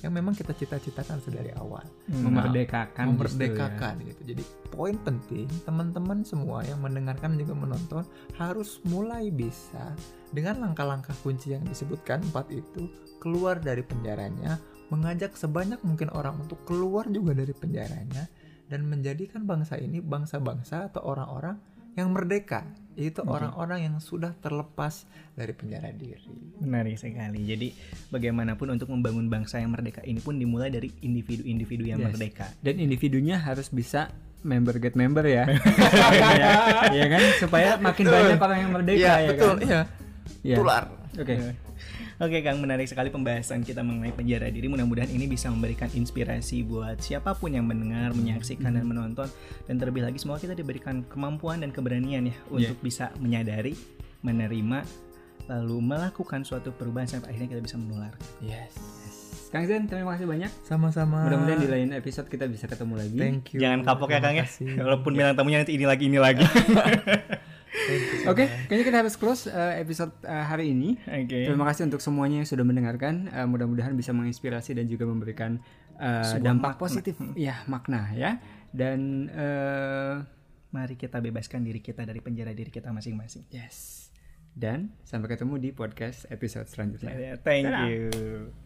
yang memang kita cita-citakan sedari awal. memerdekakan Nah, justru ya. memerdekakan gitu. Jadi poin penting teman-teman semua yang mendengarkan juga menonton harus mulai bisa dengan langkah-langkah kunci yang disebutkan empat itu keluar dari penjaranya, mengajak sebanyak mungkin orang untuk keluar juga dari penjaranya dan menjadikan bangsa ini bangsa-bangsa atau orang-orang yang merdeka, yaitu orang-orang yang sudah terlepas dari penjara diri. Menarik sekali. Jadi bagaimanapun untuk membangun bangsa yang merdeka ini pun dimulai dari individu-individu yang Yes. merdeka. dan individunya harus bisa member get member ya ya, ya kan supaya makin banyak orang yang merdeka Iya, ya betul, kan iya. Iya. Tular. oke Oke Kang, menarik sekali pembahasan kita mengenai penjara diri. Mudah-mudahan ini bisa memberikan inspirasi buat siapa pun yang mendengar, menyaksikan dan menonton. Dan terlebih lagi semoga kita diberikan kemampuan dan keberanian ya untuk bisa menyadari, menerima, lalu melakukan suatu perubahan sampai akhirnya kita bisa menular. Yes. Kang Zen terima kasih banyak Sama-sama. mudah-mudahan di lain episode kita bisa ketemu lagi Thank you. Jangan kapok ya Kang ya. Walaupun bilang tamunya nanti ini lagi ini lagi. Oke, kayaknya kita harus close uh, episode uh, hari ini. Oke. Terima kasih untuk semuanya yang sudah mendengarkan. Uh, mudah-mudahan bisa menginspirasi dan juga memberikan uh, dampak positif, ya makna ya. Dan uh, Mari kita bebaskan diri kita dari penjara diri kita masing-masing. yes. Dan sampai ketemu di podcast episode selanjutnya. Thank you.